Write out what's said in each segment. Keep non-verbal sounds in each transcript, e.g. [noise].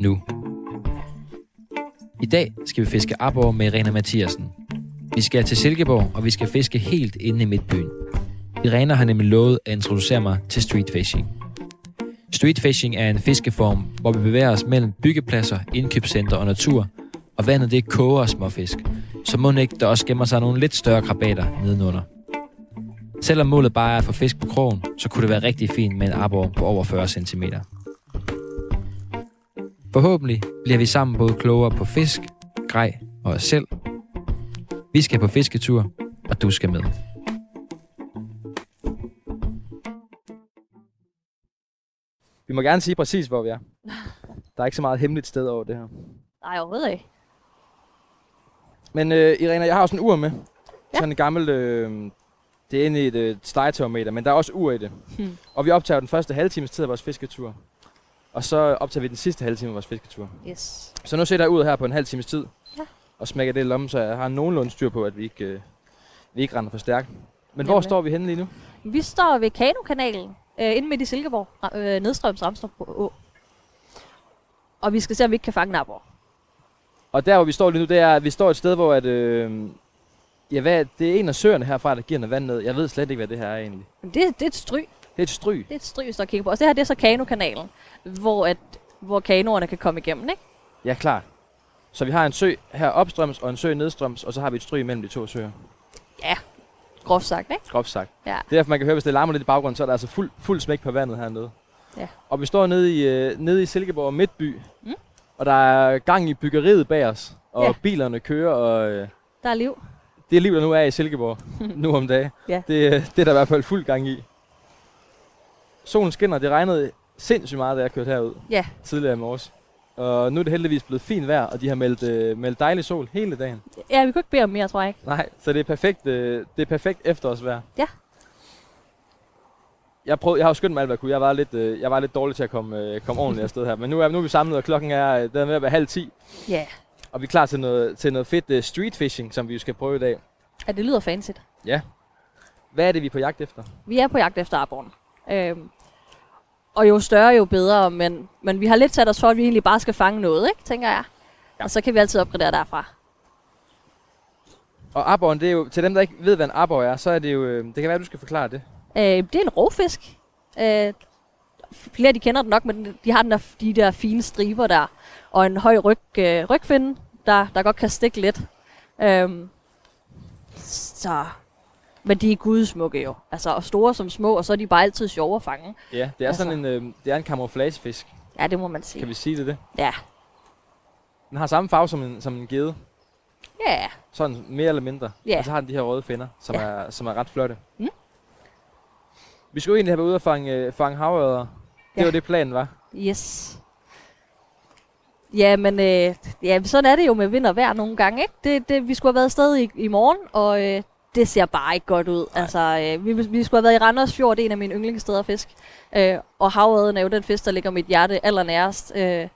nu. I dag skal vi fiske abor med Irena Mathiasen. Vi skal til Silkeborg, og vi skal fiske helt inde i midtbyen. Irena har nemlig lovet at introducere mig til street fishing. Street fishing er en fiskeform, hvor vi bevæger os mellem byggepladser, indkøbscenter og natur, og vandet det koger småfisk, så må ikke der også gemmer sig nogle lidt større krabater nedenunder. Selvom målet bare er at få fisk på krogen, så kunne det være rigtig fint med en arbor på over 40 cm. Forhåbentlig bliver vi sammen både klogere på fisk, grej og os selv. Vi skal på fisketur, og du skal med. Vi må gerne sige præcis, hvor vi er. Der er ikke så meget hemmeligt sted over det her. Nej, overhovedet ikke. Men øh, Irena, jeg har også en ur med. Ja. Sådan en gammel... Øh, det er inde i et øh, stegetermometer, men der er også ur i det. Hmm. Og vi optager den første halve times tid af vores fisketur. Og så optager vi den sidste halve time af vores fisketur. Yes. Så nu sætter jeg ud her på en halv times tid. Ja. Og smækker det i lommen, så jeg har nogenlunde styr på, at vi ikke, øh, vi ikke render for stærkt. Men hvor Jamen. står vi henne lige nu? Vi står ved Kanokanalen, øh, inde midt i Silkeborg, øh, nedstrøms Ramstrup Å. Og vi skal se, om vi ikke kan fange nabor. Og der, hvor vi står lige nu, det er, at vi står et sted, hvor at, øh, ja, hvad, det er en af søerne herfra, der giver noget vand ned. Jeg ved slet ikke, hvad det her er egentlig. Det, det er et stry. Det er et stryg. Det er et stry, vi står og kigger på. Og det her det er så Kanokanalen, hvor, at, hvor kanoerne kan komme igennem, ikke? Ja, klar. Så vi har en sø her opstrøms og en sø nedstrøms, og så har vi et stryg mellem de to søer. Groft sagt, ikke? Groft sagt. Ja. Det er derfor, man kan høre, hvis det larmer lidt i baggrunden, så er der altså fuld, fuld smæk på vandet hernede. Ja. Og vi står nede i, øh, nede i Silkeborg Midtby, Mm. og der er gang i byggeriet bag os, og Ja. bilerne kører, og øh, Der er liv. det liv, der nu er i Silkeborg, [laughs] nu om dagen, Ja. det, øh, det er der i hvert fald fuld gang i. Solen skinner, det regnede sindssygt meget, da jeg kørte herud Ja. tidligere i morges. Og nu er det heldigvis blevet fint vejr, og de har meldt, øh, meldt dejlig sol hele dagen. Ja, vi kunne ikke bede om mere, tror jeg ikke. Nej, så det er perfekt, øh, det er perfekt efterårsvejr. Ja. Jeg, prøvede, jeg har jo skyndt mig alt, hvad jeg kunne. Jeg var lidt, øh, jeg var lidt dårlig til at komme, øh, komme ordentligt afsted her. Men nu er, nu er vi samlet, og klokken er, øh, den er ved at være halv ti. Ja. Og vi er klar til noget, til noget fedt øh, street fishing, som vi jo skal prøve i dag. Ja, det lyder fancy. Hvad er det, vi er på jagt efter? Vi er på jagt efter arboren. Øhm, og jo større, jo bedre, men, men vi har lidt sat os for, at vi egentlig bare skal fange noget, ikke, tænker jeg. Ja. Og så kan vi altid opgradere derfra. Og arboren, det er jo, til dem, der ikke ved, hvad en arbor er, så er det jo, øh, det kan være, at du skal forklare det. Øh, det er en rovfisk. Øh, flere de kender den nok, men de har den der, de der fine striber der, og en høj ryg, øh, rygfinde, der, der godt kan stikke lidt. Øhm, så, men de er gudsmukke jo. Altså, og store som små, og så er de bare altid sjove at fange. Ja, det er Altså. sådan en, øh, det er en camouflagefisk. Ja, det må man sige. Kan vi sige det, det? Ja. Den har samme farve som en, som en gede. Ja, Sådan mere eller mindre. Ja. Og så har den de her røde finner, som, Ja. er, som er ret flotte. Mm. Vi skulle egentlig have været ude og fange, øh, fange havørder. Det Ja. var det planen var. Yes. Ja, men øh, ja, sådan er det jo med vind og vejr nogle gange, ikke? Det, det, vi skulle have været afsted i, i morgen, og øh, det ser bare ikke godt ud. Altså, øh, vi, vi skulle have været i Randers Fjord, det er en af mine yndlingssteder at fisk. Øh, og havørden er jo den fisk, der ligger mit hjerte allernærest. Øh,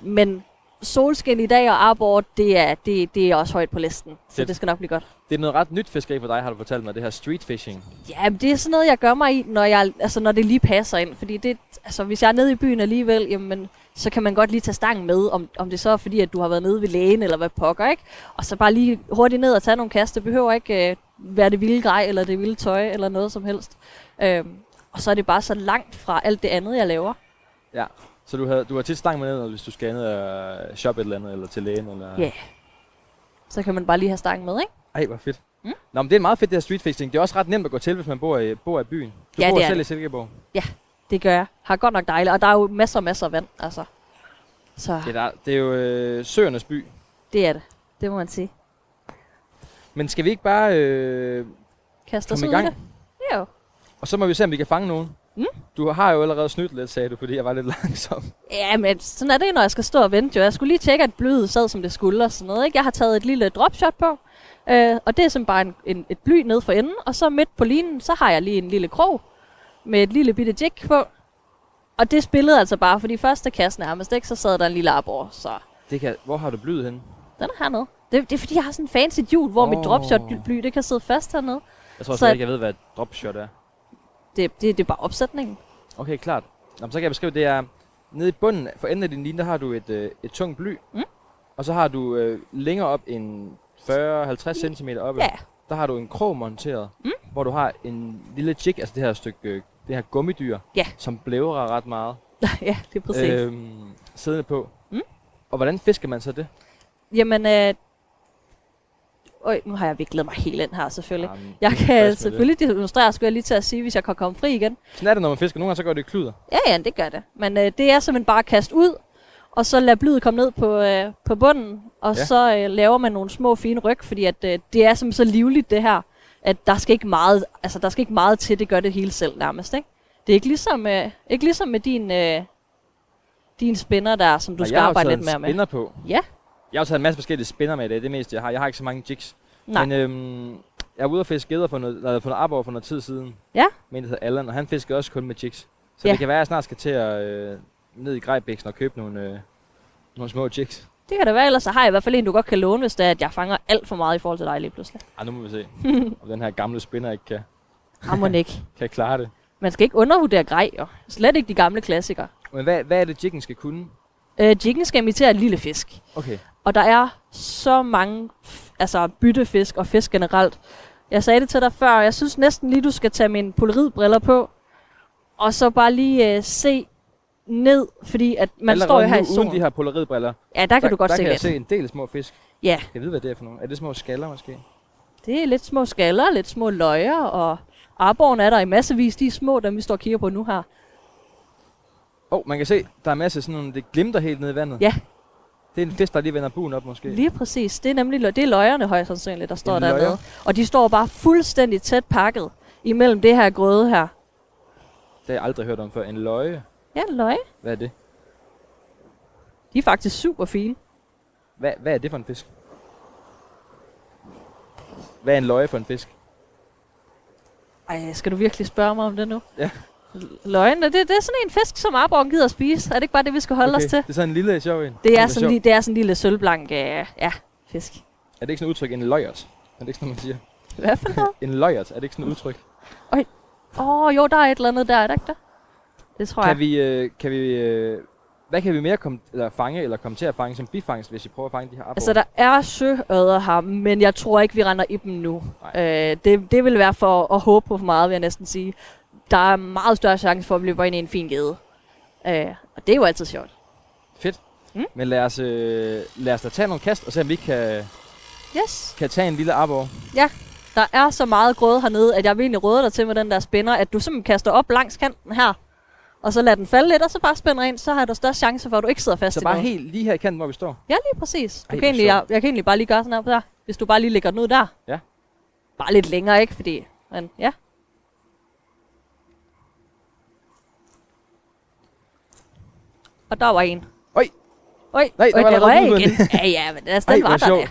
men solskin i dag og arbor, det er, det, det er også højt på listen. Så Det- det skal nok blive godt. Det er noget ret nyt fiskeri for dig, har du fortalt mig, det her street fishing. Ja, det er sådan noget, jeg gør mig i, når, jeg, altså, når det lige passer ind. Fordi det, altså, hvis jeg er nede i byen alligevel, jamen, så kan man godt lige tage stangen med, om, om det så er fordi, at du har været nede ved lægen, eller hvad pokker, ikke? Og så bare lige hurtigt ned og tage nogle kast. Det behøver ikke øh, være det vilde grej, eller det vilde tøj, eller noget som helst. Øhm, og så er det bare så langt fra alt det andet, jeg laver. Så du har, du har tit stang med ned, hvis du skal ned og shoppe et eller andet, eller til lægen, eller... Ja. Så kan man bare lige have stangen med, ikke? Ej, hvor fedt. Mm. Nå, men det er meget fedt, det her street fishing. Det er også ret nemt at gå til, hvis man bor i, bor i byen. Du Ja, bor selv det. i Silkeborg. Det gør jeg. Har godt nok dejligt. Og der er jo masser og masser af vand, altså. Så Det er, der, det er jo øh, søernes by. det er det. Det må man sige. Men skal vi ikke bare... Øh, Kaster Kom sig i ud gang. det. Jo. og så må vi se, om vi kan fange nogen. Mm. Du har jo allerede snydt lidt, sagde du, fordi jeg var lidt [laughs] langsom. Ja, men sådan er det, når jeg skal stå og vente. Jo. Jeg skulle lige tjekke, at blyet sad, som det skulle og sådan noget. Ikke? Jeg har taget et lille dropshot på, øh, og det er simpelthen bare en, en, et bly ned for enden. Og så midt på linen, så har jeg lige en lille krog med et lille bitte jig på. Og det spillede altså bare, fordi første kast nærmest, ikke, så sad der en lille arbor, så Det kan, hvor har du blyet henne? den er hernede. Det, det er fordi, jeg har sådan en fancy hjul, hvor oh. mit dropshot-bly, det kan sidde fast hernede. Jeg tror slet ikke, jeg ved, hvad et dropshot er. Det, det, det er bare opsætningen. Okay, klart. Nå, men så kan jeg beskrive, det er nede i bunden, for enden af din line, der har du et, øh, et tungt bly. Mm. Og så har du øh, længere op en 40-50 cm oppe. Ja, Der har du en krog monteret, Mm. hvor du har en lille jig, altså det her stykke, øh, det her gummidyr, Ja. som blævrer ret meget, [laughs] ja, det er præcis. Øh. øhm, siddende på. Mm. Og hvordan fisker man så det? Jamen, øh, Øj, nu har jeg viklet mig helt ind her, selvfølgelig. Jamen, Jeg kan selvfølgelig demonstrere, skulle jeg lige til at sige, hvis jeg kan komme fri igen. Det. Sådan er det, når man fisker. Nogle gange så går det i kluder. Ja, ja, det gør det. Men øh, det er simpelthen bare at kaste ud, og så lade blyet komme ned på, øh, på bunden, og Ja. så øh, laver man nogle små fine ryg, fordi at, øh, det er simpelthen så livligt det her, at der skal ikke meget, altså der skal ikke meget til, det gør det hele selv nærmest, ikke? Det er ikke ligesom, øh, ikke ligesom med din, øh, din spinner der, som du Og skal jeg har arbejde lidt mere med. spinner på. Ja. Jeg har jo taget en masse forskellige spinner med i dag. Det meste, jeg har. Jeg har ikke så mange jigs. Nej. Men øhm, jeg var ude og fiske geder for noget, eller for noget arbor for noget tid siden. Ja. Men det hedder Allan, og han fisker også kun med jigs. Så Ja. det kan være, at jeg snart skal til at øh, ned i Grejbæksen og købe nogle, øh, nogle små jigs. Det kan det være, ellers så har jeg i hvert fald en, du godt kan låne, hvis det er, at jeg fanger alt for meget i forhold til dig lige pludselig. Ej, nu må vi se, [laughs] om den her gamle spinner ikke kan, Rammer ikke. [laughs] kan klare det. Man skal ikke undervurdere grej, jo. Slet ikke de gamle klassikere. Men hvad, hvad er det, jiggen skal kunne? Øh, jiggen skal imitere en lille fisk. Okay. Og der er så mange altså byttefisk og fisk generelt. Jeg sagde det til dig før, og jeg synes næsten lige, du skal tage mine polaridbriller på, og så bare lige øh, se ned, fordi at man Allerede står jo her i solen. uden de her polaridbriller, Ja, der kan du godt der se kan jeg se en del små fisk. Ja, Jeg ved, hvad det er for nogle. Er det små skaller måske? det er lidt små skaller, lidt små løjer, og arborgen er der i massevis. De er små, dem vi står og kigger på nu her. Åh, oh, man kan se, der er masser af sådan nogle, det glimter helt ned i vandet. Ja. Det er en fisk, der lige vender buen op måske. Lige præcis. Det er nemlig det er løjerne højst sandsynligt, der står dernede. løjer? Og de står bare fuldstændig tæt pakket imellem det her grøde her. Det har jeg aldrig hørt om før. En løje. Ja, en løje. Hvad er det? De er faktisk super fine. Hvad, hvad er det for en fisk? Hvad er en løje for en fisk? Ej, skal du virkelig spørge mig om det nu? Ja. Løgne, det, det er sådan en fisk, som arborgen gider at spise. Er det ikke bare det, vi skal holde okay. os til? Det er sådan en lille sjov en. Det er, Lille sådan, li- det er sådan en lille sølvblank øh, ja, fisk. Er det ikke sådan et udtryk, en løjert? Er det ikke sådan, man siger? Hvad for noget? [laughs] En løjert, er det ikke sådan et udtryk? Åh, oh, jo, der er et eller andet der, er der ikke der? Det tror Kan jeg. vi, øh, kan vi, øh, hvad kan vi mere komme, eller fange, eller komme til at fange som bifangst, hvis vi prøver at fange de her Altså, arbor? der er søøder her, men jeg tror ikke, vi render i dem nu. Øh, det, det vil være for at håbe på for meget, vil jeg næsten sige. Der er meget større chance for, at vi løber ind i en fin gede. Øh, og det er jo altid sjovt. Fedt. Mm. Men lad os, øh, lad os da tage nogle kast, og se om vi kan, Yes. kan tage en lille arbor. Der er så meget grøde hernede, at jeg vil egentlig råde dig til med den der spænder, at du simpelthen kaster op langs kanten her, og så lader den falde lidt, og så bare spænder ind, så har du størst chance for, at du ikke sidder fast Så i bare noget. helt lige her i kanten, hvor vi står. Ja, lige præcis. Du Ej, kan egentlig, jeg, jeg kan egentlig bare lige gøre sådan her på der, hvis du bare lige lægger den ud der. Ja. Bare lidt længere, ikke? Fordi, men ja. Og der var en. Oj. Oj, Nej, der Oj, var det der røg igen. ja, ja, men altså, den var der. der.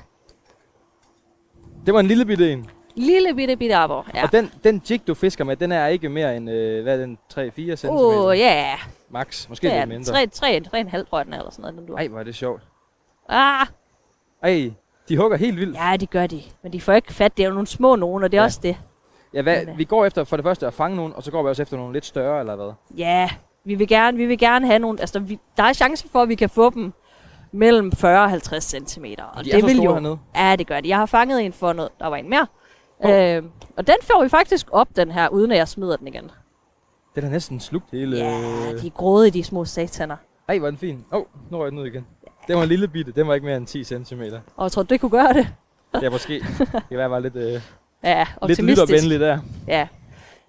Det var en lille bitte en. Lille bitte bitte arbor. Ja. Og den, den jig, du fisker med, den er ikke mere end, øh, hvad er den, 3-4 cm? Åh, oh, ja. Max. Måske Det lidt mindre. 3, 3, 3, 3,5 tror jeg den er, eller sådan noget. Den du. Ej, hvor er det sjovt. Ah, Ej, de hugger helt vildt. ja, det gør de. Men de får ikke fat. Det er jo nogle små nogen, og det er Ja. også det. Ja, hvad, Men, øh. vi går efter for det første at fange nogen, og så går vi også efter nogle lidt større, eller hvad? Ja, vi vil gerne, vi vil gerne have nogle... Altså, vi, der er chance for, at vi kan få dem mellem 40 og 50 cm. Og de det er så vil store jo... hernede. Ja, det gør de. Jeg har fanget en for noget. Der var en mere. Hov. Øh, og den får vi faktisk op, den her, uden at jeg smider den igen. Den er næsten slugt hele... Ja, de er grådige, de små sataner. Ej, hvor er den fin. Åh, oh, nu røg den ud igen. Den var en lille bitte. Den var ikke mere end 10 cm. Og tror, du, det kunne gøre det. [laughs] Ja, måske. Det kan være, jeg var lidt, øh, Ja, lidt optimistisk. lyttervenlig der. Ja.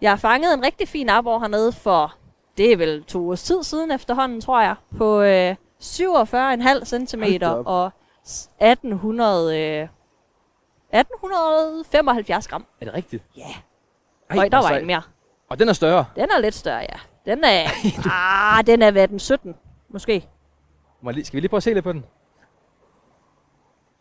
Jeg har fanget en rigtig fin arbor hernede for, det er vel to års tid siden efterhånden, tror jeg, på øh, 47,5 cm og s- 1800, øh, 1875 gram. Er det rigtigt? Ja. Ej, Oj, der var en mere. Og den er større. Den er lidt større, ja. Den er... ah, den er hvad, den 17, måske. Må lige, skal vi lige prøve at se lidt på den?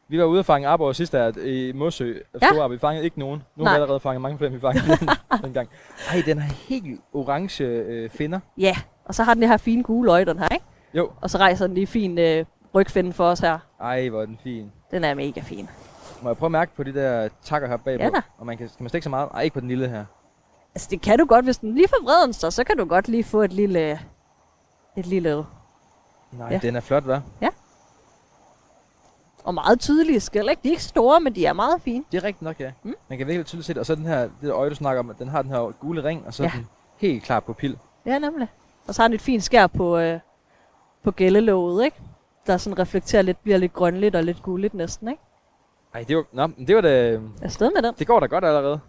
Vi var ude og fange arbor sidste her i Mossø. Ja. Ja. Vi fangede ikke nogen. Nu Nej. har vi allerede fanget mange flere, vi fangede [laughs] den, gang. Ej, den har helt orange øh, finner. Ja, og så har den her fine gule øje, den her, ikke? Jo. Og så rejser den lige fin øh, rygfinde for os her. Ej, hvor er den fin. Den er mega fin. Må jeg prøve at mærke på de der takker her bagpå? Ja da. Og man kan, kan man stikke så meget? Ej, ikke på den lille her. Altså, det kan du godt, hvis den lige får vreden sig, så kan du godt lige få et lille... Et lille... Nej, Ja. ja. den er flot, hva'? Og meget tydelige skæld, ikke? De er ikke store, men de er meget fine. Det er rigtigt nok, ja. Mm. Man kan virkelig tydeligt se det. Og så den her, det der øje, du snakker om, den har den her gule ring, og så Ja. ja. den helt klar på pil. Ja, nemlig. Og så har den et fint skær på, øh, på gællelåget, ikke? Der sådan reflekterer lidt, bliver lidt grønligt og lidt gulligt næsten, ikke? Ej, det var, nå, men det var da, Afsted med den. det går da godt allerede.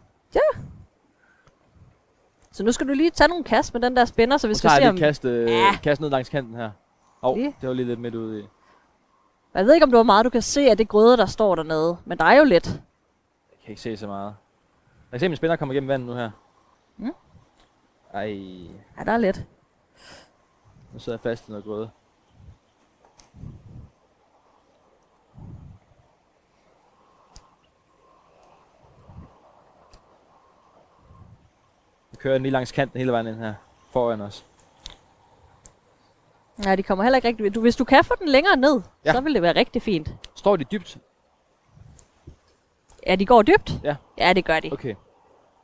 Så nu skal du lige tage nogle kast med den der spænder, så vi skal se om... lige kast, øh, Ja. ja. kast ned langs kanten her. Åh, oh, Lige. det var lige lidt midt ude i. Jeg ved ikke, om det var meget, du kan se af det grøde, der står dernede. Men der er jo lidt. Jeg kan ikke se så meget. Jeg kan se, at min spænder kommer igennem vandet nu her. Mm. Ej, Ja, der er lidt. nu sidder jeg fast i noget grøde. Kører den lige langs kanten hele vejen ind her. Foran os. Ja, de kommer heller ikke rigtig... Du, hvis du kan få den længere ned, ja. Ja. så vil det være rigtig fint. Står de dybt? Ja, de går dybt. Ja. Ja, det gør de. Okay.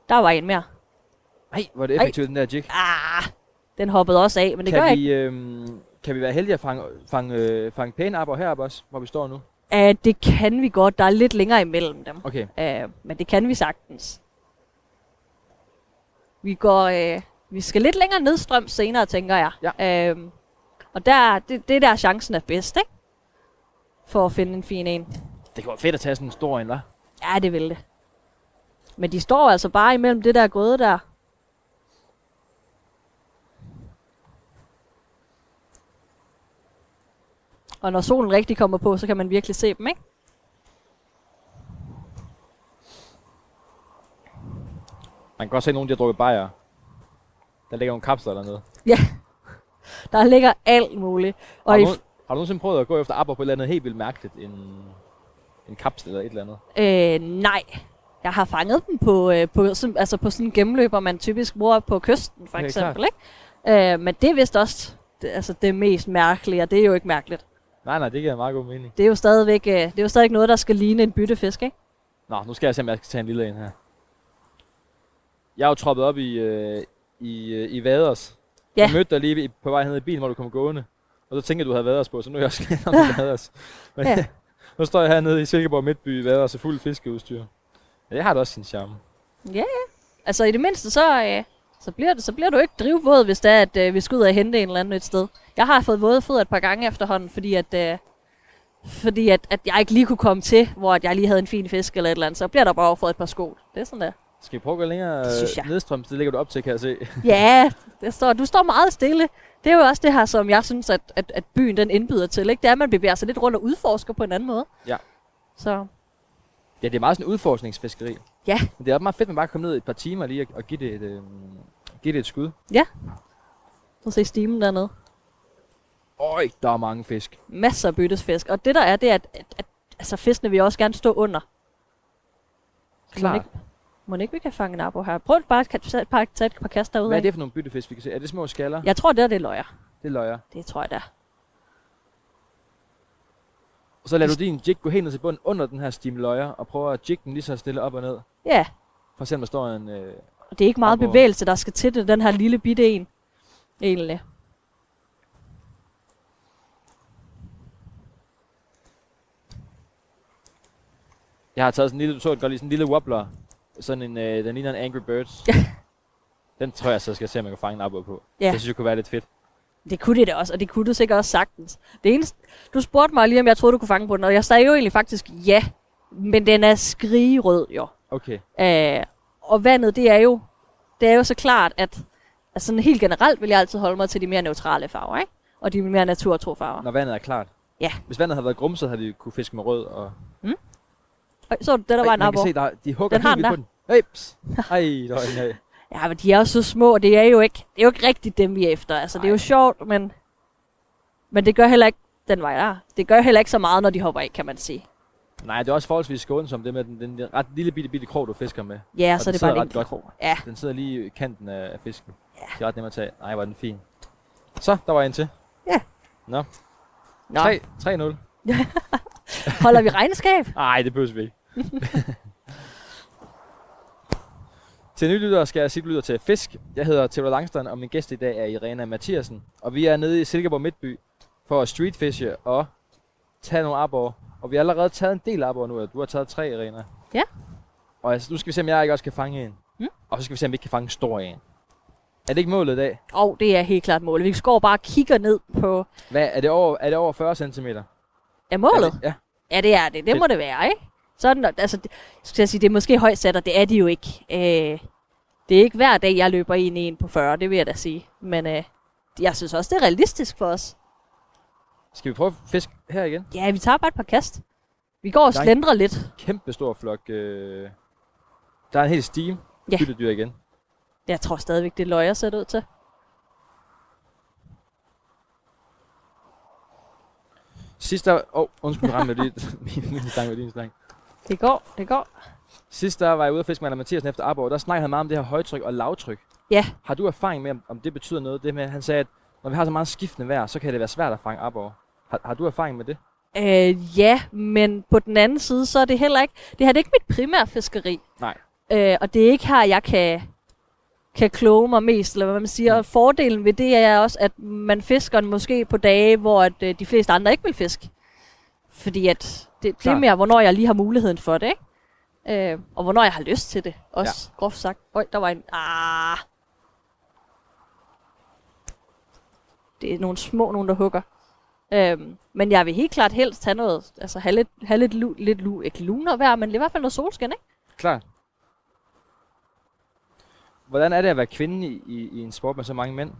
Der var en mere. Ej, hvor er det Ej. effektivt, den der jig. Ah, den hoppede også af, men det gør kan, ikke. vi, øhm, kan vi være heldige at fange, fange, øh, fange pæne apper heroppe også, hvor vi står nu? Uh, det kan vi godt. Der er lidt længere imellem dem. Okay. Uh, men det kan vi sagtens. Vi går... Uh, vi skal lidt længere nedstrøm senere, tænker jeg. Ja. Uh, og der, det, det er der chancen er bedst, ikke? For at finde en fin en. Det kunne være fedt at tage sådan en stor en, hva'? Ja, det vil det. Men de står altså bare imellem det der grøde der. Og når solen rigtig kommer på, så kan man virkelig se dem, ikke? Man kan godt se, nogen de har drukket bajer. Der ligger nogle kapsler dernede. Der ligger alt muligt. Og Har i, du, nogen, har du nogensinde prøvet at gå efter apper på et eller andet helt vildt mærkeligt? En, en kapsel eller et eller andet? øh, nej, jeg har fanget dem på, øh, på, altså på sådan en gennemløber, man typisk bruger på kysten, for Okay, eksempel. Ikke? Øh, men det er vist også det, altså det mest mærkelige, og det er jo ikke mærkeligt. Nej, nej, det giver meget god mening. Det er jo stadigvæk, øh, det er jo stadig noget, der skal ligne en byttefisk, ikke? Nå, nu skal jeg se, om jeg skal tage en lille en her. Jeg er jo troppet op i, øh, i, øh, i Vaders. Ja. Jeg mødte dig lige på vej hen i bilen, hvor du kom gående. Og så tænkte jeg, du havde Vaders på, så nu er jeg også glad om [laughs] Vaders. Men Ja. ja. [laughs] nu står jeg hernede i Silkeborg Midtby i Vaders og fuld fiskeudstyr. Ja, det har da også sin charme. Altså i det mindste, så, øh, så, bliver, det, så bliver du ikke drivvåd, hvis det er, at øh, vi skal ud og hente en eller anden et sted. Jeg har fået våde fødder et par gange efterhånden, fordi at, øh, fordi at, at jeg ikke lige kunne komme til, hvor at jeg lige havde en fin fisk eller et eller andet. Så bliver der bare fået et par sko. Det er sådan der. Skal vi prøve at gå længere Det synes jeg. øh, nedstrøms? Det ligger du op til, kan jeg se. [laughs] Ja, det står, du står meget stille. Det er jo også det her, som jeg synes, at, at, at byen den indbyder til. Ikke? Det er, at man bevæger sig lidt rundt og udforsker på en anden måde. Ja. Så Ja, det er meget sådan en udforskningsfiskeri. Ja. Men det er meget fedt, at man bare kan komme ned i et par timer lige og, og give, det et, øh, give det et skud. så se stimen dernede. Øj, der er mange fisk. Masser af byttesfisk. Og det der er, det er, at, at, at altså, fiskene vil også gerne stå under. Klart. Må ikke vi kan fange en abo her? Prøv bare at tage et par, tage et par kast derude. Hvad er det for nogle byttefisk, vi kan se? Er det små skaller? Jeg tror, det er det er løjer. Det er løjer. Det tror jeg da. Og så lader du din jig gå helt ned til bunden under den her stim løjer, og prøver at jigge den lige så stille op og ned. Ja, For eksempel der står en... Øh, og det er ikke meget Abo. bevægelse, der skal til det, den her lille bitte en. Egentlig. jeg har taget sådan en lille, du så det godt lige, sådan en lille wobbler. Sådan en, øh, den ligner en Angry Birds. [laughs] Den tror jeg så skal se, om jeg kan fange en abo på. Ja. Det synes jeg kunne være lidt fedt. Det kunne det da også, og det kunne du sikkert også sagtens. Det eneste, du spurgte mig lige, om jeg troede, du kunne fange på den, og jeg sagde jo egentlig faktisk ja. Men den er skrigerød, jo. Okay. Øh, og vandet, det er jo, det er jo så klart, at altså sådan helt generelt vil jeg altid holde mig til de mere neutrale farver, ikke? Og de mere naturtro farver. Når vandet er klart. Ja. Hvis vandet havde været grumset, havde vi kunne fiske med rød. Og... Og så det der var Ej, en man abo. kan se, der, de hugger Den helt den vildt på den. Hey, ps. Ej, en af. [laughs] Ja, men de er jo så små, og det er jo ikke, det er jo ikke rigtigt dem, vi er efter. Altså, det er jo sjovt, men, men det gør heller ikke den vej der. Det gør heller ikke så meget, når de hopper af, kan man sige. Nej, det er også forholdsvis skånsomt, det med den, den, ret lille bitte, bitte krog, du fisker med. Ja, Og så er den det bare en godt. krog. Ja, Den sidder lige i kanten af, fisken. Ja. Det er ret nemt at tage. Nej, var den fin. Så, der var en til. Nå, 3 3-0. [laughs] holder vi regnskab? [laughs] Nej, det behøver vi ikke. Til nye lyttere skal jeg sige, lytter til Fisk. Jeg hedder Theodor Langstrand, og min gæst i dag er Irena Mathiasen. Og vi er nede i Silkeborg Midtby for at streetfishe og tage nogle arbor. Og vi har allerede taget en del arbor nu. Du har taget tre, Irena. Ja. Og altså, nu skal vi se, om jeg ikke også kan fange en. Mm. Og så skal vi se, om vi ikke kan fange en stor en. Er det ikke målet i dag? Og oh, det er helt klart målet. Vi går bare og kigger ned på... Hvad, er, det over, er det over 40 cm? Er målet? Er det, ja. Ja, det er det. Det må det være, ikke? Sådan, altså, skal jeg sige, det er måske højt sat, og det er de jo ikke. Øh, det er ikke hver dag, jeg løber ind i en på 40, det vil jeg da sige. Men øh, jeg synes også, det er realistisk for os. Skal vi prøve at fiske her igen? Ja, vi tager bare et par kast. Vi går og er- slendrer lidt. Kæmpe stor flok. Øh... Der er en hel steam. Ja. Byttedyr igen. Jeg tror stadigvæk, det er at sætte ud til. Sidst der... Åh, oh, undskyld, ramte lige [laughs] min stang med din stang. Det går, det går. Sidst der var jeg ude at fiske med Mathiasen efter Arborg. Der snakkede han meget om det her højtryk og lavtryk. Ja. Har du erfaring med, om, det betyder noget? Det med, han sagde, at når vi har så meget skiftende vejr, så kan det være svært at fange Arborg. Har, har du erfaring med det? Øh, ja, men på den anden side, så er det heller ikke... Det her det er ikke mit primære fiskeri. Nej. Øh, og det er ikke her, jeg kan, kan kloge mig mest, eller hvad man siger. Og fordelen ved det er også, at man fisker måske på dage, hvor at, øh, de fleste andre ikke vil fiske. Fordi at det, det er mere, hvornår jeg lige har muligheden for det, ikke? Øh, og hvornår jeg har lyst til det, også ja. groft sagt. Øj, der var en... Ah. Det er nogle små, nogen der hugger. Øhm, men jeg vil helt klart helst have noget, altså have lidt, have lidt, lu, lidt lu, ikke luner vejr, men i hvert fald noget solskin, ikke? Klart. Hvordan er det at være kvinde i, i, i en sport med så mange mænd?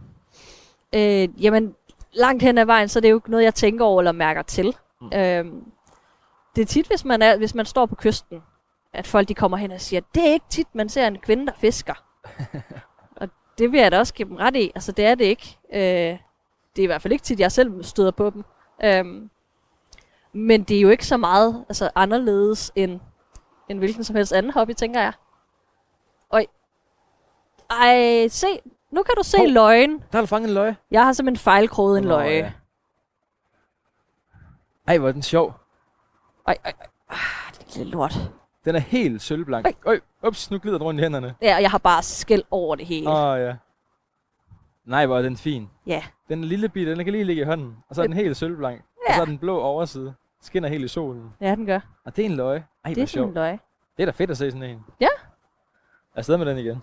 Øh, jamen, langt hen ad vejen, så er det jo ikke noget, jeg tænker over eller mærker til. Mm. Øhm, det er tit, hvis man, er, hvis man står på kysten, at folk de kommer hen og siger, det er ikke tit, man ser en kvinde, der fisker. [laughs] og det vil jeg da også give dem ret i. Altså, det er det ikke. Øh, det er i hvert fald ikke tit, jeg selv støder på dem. Øhm, men det er jo ikke så meget altså, anderledes end, end hvilken som helst anden hobby, tænker jeg. Øj. Ej, se. Nu kan du se Hov. løgn. Der har du fanget en løje. Jeg har simpelthen fejlkroget en Nå, løje. ja. Ej, hvor er den sjov. Ej, ej, ej. Ah, det er lille lort. Den er helt sølvblank. Øj, ups, nu glider den rundt i hænderne. Ja, og jeg har bare skæld over det hele. Åh, oh, ja. Nej, hvor er den fin. Ja. Den er lille bit, den kan lige ligge i hånden. Og så er den helt sølvblank. Ja. Og så er den blå overside. Skinner helt i solen. Ja, den gør. Og det er en løje. Ej, det er sådan en sjovt. løg. Det er da fedt at se sådan en. Ja. Afsted med den igen.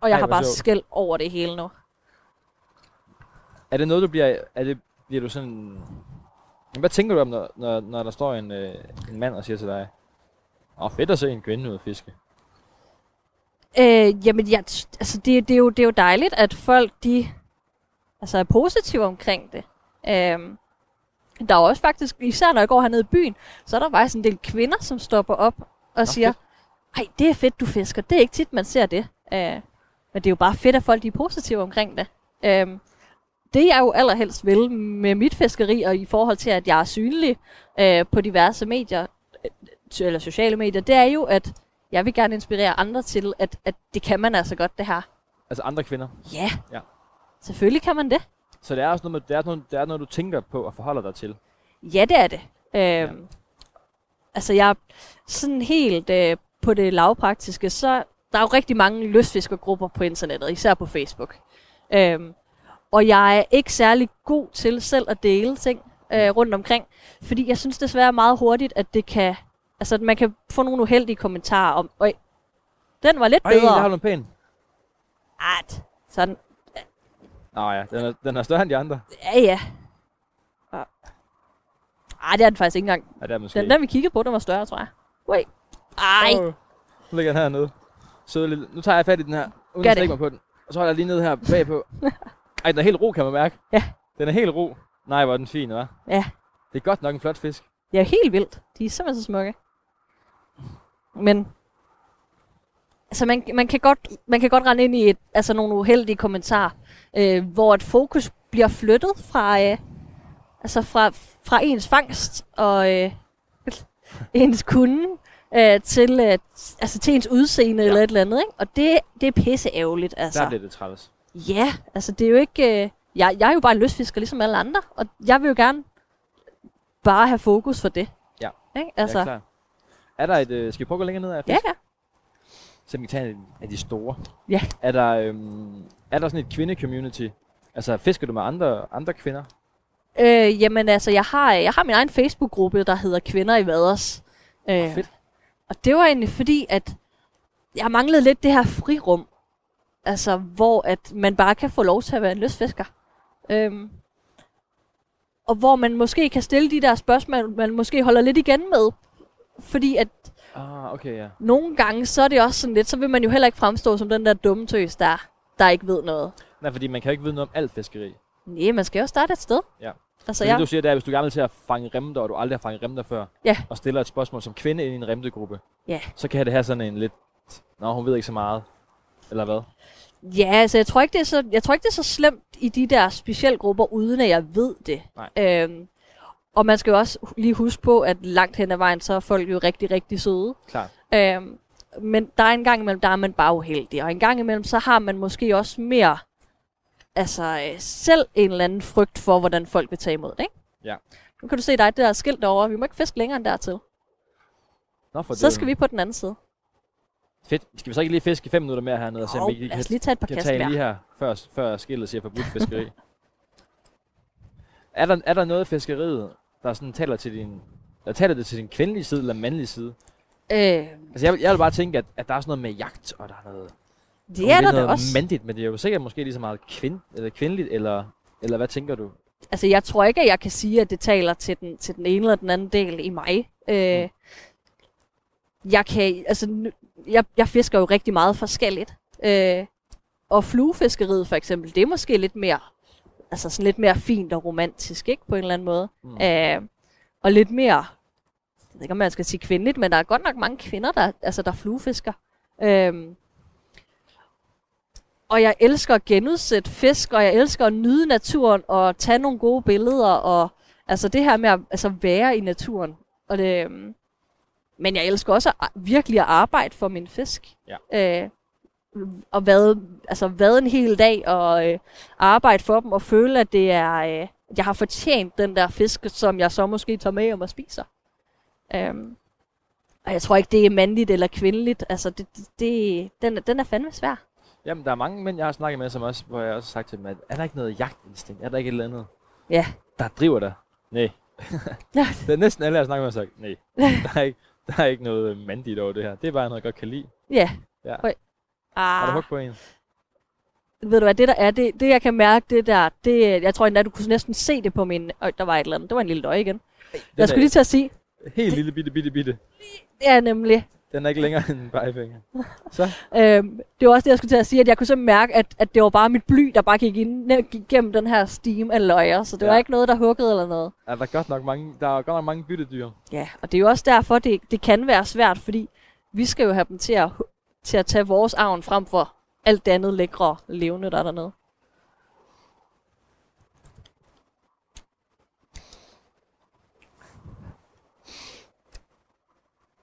Og jeg Ej, har bare sjovt. skæld over det hele nu. Er det noget, du bliver... Er det, bliver du sådan... Hvad tænker du om, når, når, når der står en, øh, en mand og siger til dig, Oh, fedt at se en kvinde ud at fiske. Øh, jamen, ja, altså, det, det, er jo, det er jo dejligt, at folk de, altså, er positive omkring det. Øhm, der er også faktisk, især når jeg går hernede i byen, så er der faktisk en del kvinder, som stopper op og Nå, siger, ej, det er fedt, du fisker. Det er ikke tit, man ser det. Øh, men det er jo bare fedt, at folk de er positive omkring det. Øhm, det jeg jo allerhelst vil med mit fiskeri, og i forhold til, at jeg er synlig øh, på diverse medier, øh, eller sociale medier, det er jo, at jeg vil gerne inspirere andre til, at, at det kan man altså godt, det her. Altså andre kvinder. Ja, Ja. selvfølgelig kan man det. Så det er også noget, det er noget, det er noget, du tænker på og forholder dig til. Ja, det er det. Øhm, Altså, jeg er sådan helt øh, på det lavpraktiske, så der er jo rigtig mange lystfiskergrupper på internettet, især på Facebook. Øhm, og jeg er ikke særlig god til selv at dele ting øh, rundt omkring, fordi jeg synes desværre meget hurtigt, at det kan, altså at man kan få nogle uheldige kommentarer om, øj, den var lidt Ej, der bedre. har du en pæn. At, sådan, Nå ja, den er, den er større end de andre. ja ja. Og- Ej, det er den faktisk ikke engang. Ja, det er måske. Den der, vi kiggede på, den var større, tror jeg. Wait. Ej, Åh, Nu ligger den hernede. Søde lille. Nu tager jeg fat i den her, uden Gør at stikke mig på den. Og så holder jeg lige ned her bagpå. [laughs] Ej, den er helt ro, kan man mærke. Ja. Den er helt ro. Nej, hvor er den fin, hva'? Ja. Det er godt nok en flot fisk. Det er helt vildt. De er simpelthen så smukke. Men altså man, man, kan godt, man kan godt rende ind i et, altså nogle uheldige kommentarer, øh, hvor et fokus bliver flyttet fra, øh, altså fra, fra ens fangst og øh, [laughs] ens kunde øh, til, øh, altså til ens udseende ja. eller et eller andet. Ikke? Og det, det er pisse ærgerligt. Altså. Der bliver det træls. Ja, altså det er jo ikke... Øh, jeg, jeg er jo bare en lystfisker, ligesom alle andre, og jeg vil jo gerne bare have fokus for det. Ja. Ikke? Altså. Altså, Ja, klar. Er der et... Øh, skal vi prøve at gå længere ned af ja, fisk? ja. Så vi kan tage en af de store. Ja. Er der, øhm, er der sådan et kvinde-community? Altså, fisker du med andre, andre kvinder? Øh, jamen altså, jeg har, jeg har min egen Facebook-gruppe, der hedder Kvinder i Vaders. Øh, fedt. Og det var egentlig fordi, at jeg manglede lidt det her frirum. Altså, hvor at man bare kan få lov til at være en lystfisker. Øhm, og hvor man måske kan stille de der spørgsmål, man måske holder lidt igen med. Fordi at Ah, okay, ja. nogle gange, så er det også sådan lidt, så vil man jo heller ikke fremstå som den der dumme tøs, der, der ikke ved noget. Nej, fordi man kan jo ikke vide noget om alt fiskeri. Nej, man skal jo starte et sted. Ja. Altså, Så det jeg, du siger, det er, hvis du gerne vil til at fange remter, og du aldrig har fanget remter før, Ja. og stiller et spørgsmål som kvinde ind i en remtegruppe, Ja. så kan det have sådan en lidt, nå, hun ved ikke så meget, eller hvad? Ja, altså jeg tror, ikke, det er så, jeg tror ikke, det er så slemt i de der specialgrupper, uden at jeg ved det. Nej. Øhm, og man skal jo også lige huske på, at langt hen ad vejen, så er folk jo rigtig, rigtig søde. Klart. Øhm, men der er en gang imellem, der er man bare uheldig. Og en gang imellem, så har man måske også mere, altså øh, selv en eller anden frygt for, hvordan folk vil tage imod det, ikke? Ja. Nu kan du se, der er det der skilt derovre. Vi må ikke fiske længere end dertil. Nå, for Så det, skal vi på den anden side. Fedt. Skal vi så ikke lige fiske fem minutter mere hernede, og se om vi kan, lige tage et par kan tage mere. lige her, før, før skillet siger forbudt fiskeri? [laughs] er, der, er der noget i fiskeriet, der sådan taler til din, der taler det til din kvindelige side eller mandlige side? Øh, Altså, jeg, jeg vil bare tænke, at, at der er sådan noget med jagt, og der er noget, det er der da også. mandigt, men det er jo sikkert måske lige så meget kvind, eller kvindeligt, eller, eller hvad tænker du? Altså, jeg tror ikke, at jeg kan sige, at det taler til den, til den ene eller den anden del i mig. Øh, Mm. Jeg kan, altså, jeg, jeg fisker jo rigtig meget forskelligt. Øh, og fluefiskeriet for eksempel, det er måske lidt mere, altså sådan lidt mere fint og romantisk, ikke? På en eller anden måde. Mm. Øh, og lidt mere, jeg ved ikke, om man skal sige kvindeligt, men der er godt nok mange kvinder, der, altså, der fluefisker. Øhm, og jeg elsker at genudsætte fisk, og jeg elsker at nyde naturen, og tage nogle gode billeder, og altså det her med at altså, være i naturen. Og det, øhm, men jeg elsker også at, virkelig at arbejde for min fisk. Ja. Øh, og vade, altså vade en hel dag og øh, arbejde for dem og føle, at det er, øh, jeg har fortjent den der fisk, som jeg så måske tager med hjem og spiser. Øhm, og jeg tror ikke, det er mandligt eller kvindeligt. Altså, det, det, det, den, den er fandme svær. Jamen, der er mange mænd, jeg har snakket med, som også, hvor jeg også har sagt til dem, at er der ikke noget jagtinstinkt? Er der ikke et eller andet, Ja. der driver dig? Nej. [laughs] Det er næsten alle, jeg har snakket med, har sagt, nej. Der er ikke, der er ikke noget mandigt over det her. Det er bare noget, jeg godt kan lide. Ja. Ja. Oj. Har du Ah, hug på en? ved du hvad, det der er, det, det jeg kan mærke, det der, det, jeg tror endda, du kunne næsten se det på min, øj, der var et eller andet, det var en lille døje igen. Jeg skulle lige til at sige, Helt lille bitte, bitte, bitte. det er nemlig, Den er ikke længere end en pegefinger. Så, [laughs] Øhm, det var også det, jeg skulle til at sige, at jeg kunne simpelthen mærke, at, at det var bare mit bly, der bare gik, ind, gik gennem den her steam af løjer, så det ja. Ja. var ikke noget, der huggede eller noget. er der godt nok mange, der er godt nok mange byttedyr. Ja, og det er jo også derfor, det, det kan være svært, fordi vi skal jo have dem til at, til at tage vores avn frem for alt det andet lækre levende, der er dernede.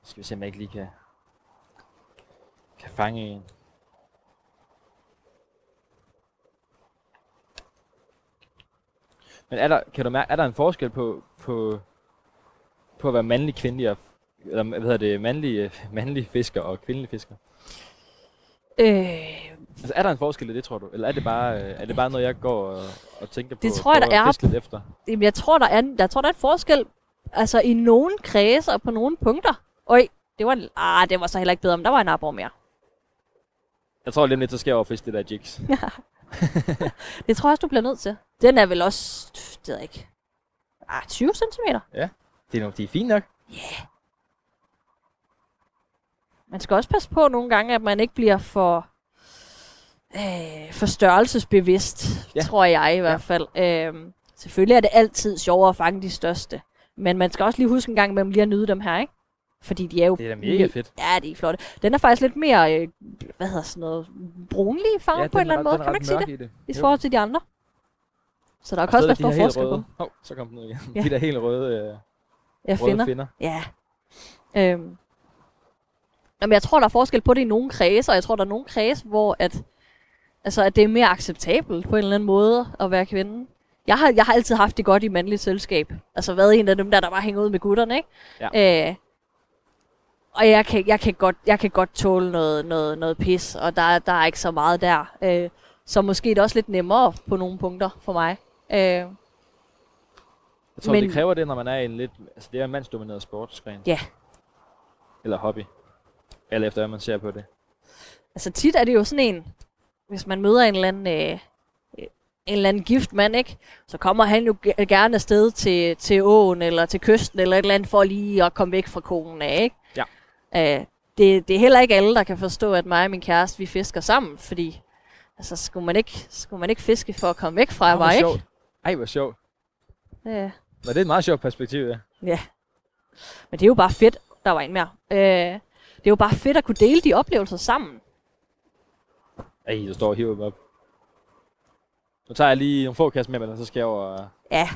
Skal vi se, om jeg ikke lige kan, kan fange en. Men er der, kan du mærke, er der en forskel på, på, på at være mandlig, kvindelig og, eller hvad hedder det, mandlig, øh, [laughs] mandlig fisker og kvindelig fisker? Øh, Altså, er der en forskel i det, tror du? Eller er det bare, øh, er det bare noget, jeg går og, og tænker på? Det tror jeg, der er. lidt efter? jamen, jeg tror, der er, en- jeg tror, der er et forskel altså, i nogle kredse og på nogle punkter. Øj, det var, en, ah, det var så heller ikke bedre, men der var en arbor mere. Jeg tror lige lidt, så skal jeg over og fiske det der jigs. [laughs] Det tror jeg også, du bliver nødt til. Den er vel også, det ved jeg ikke, ah, 20 cm. Det er, nogle, de er fine nok. Man skal også passe på nogle gange, at man ikke bliver for, øh, for størrelsesbevidst, Ja. ja. tror jeg i hvert fald. Øhm, selvfølgelig er det altid sjovere at fange de største. Men man skal også lige huske en gang imellem lige at nyde dem her, ikke? Fordi de er jo... Det er da mega fedt. Ja, de er flotte. Den er faktisk lidt mere, øh, hvad hedder sådan noget, brunlig farve ja, på en eller anden måde. Kan man ikke sige det? I, det. I forhold til de andre. Så der kan også være stor forskel på. Hov, så kom den ud igen. Ja. De der helt røde, øh, ja, røde finder. finder. Ja. Øhm. Jamen, jeg tror, der er forskel på det i nogle kredse, og jeg tror, der er nogle kredse, hvor at, altså, at det er mere acceptabelt på en eller anden måde at være kvinde. Jeg har, jeg har altid haft det godt i mandligt selskab. Altså været en af dem der, der bare hænger ud med gutterne, ikke? Ja. Øh, og jeg kan, jeg, kan godt, jeg kan godt tåle noget, noget, noget pis, og der, der er ikke så meget der. Øh, så måske er det også lidt nemmere på nogle punkter for mig. Øh, Jeg tror, Men- det kræver det, når man er i en lidt... Altså, det er en mandsdomineret sportsgren. Ja. Eller hobby. Eller efter, hvad man ser på det. altså tit er det jo sådan en, hvis man møder en eller anden, øh, en eller anden gift mand, ikke? Så kommer han jo ge- gerne afsted til, til åen, eller til kysten, eller et eller andet, for lige at komme væk fra konen af, ikke? Ja. Øh, det, det er heller ikke alle, der kan forstå, at mig og min kæreste, vi fisker sammen, fordi altså, skulle, man ikke, skulle man ikke fiske for at komme væk fra Nå, mig, ikke? sjovt. Ej, hvor sjovt. Ja. Nå, det er et meget sjovt perspektiv, ja. Ja. Men det er jo bare fedt. Der var en mere. Øh, det er jo bare fedt at kunne dele de oplevelser sammen. Ej, der står og hiver op. Nu tager jeg lige nogle få kast med, men så skal jeg over... Og Ja.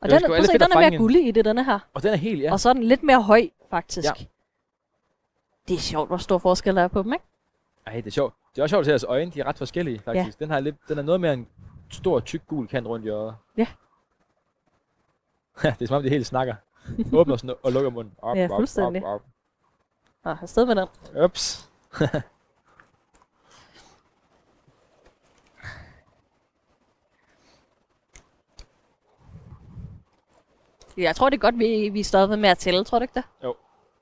Og er den, prøv at se, den er mere gullig i det, denne her. Og den er helt, ja. Ja. Og så er den lidt mere høj, faktisk. Ja. Ja. Det er sjovt, hvor stor forskel der er på dem, ikke? Ej, det er sjovt. Det er også sjovt at se deres øjne. De er ret forskellige, faktisk. Den, har lidt, den er noget mere en stor, tyk, gul kant rundt i øjet. Ja. [laughs] det er som om, de helt snakker. Åbner sådan og lukker munden. Op, Ja, op, fuldstændig. Op, Nå, afsted med den. Ups. [laughs] Jeg tror, det er godt, vi, vi er stoppet med at tælle, tror du ikke det? Det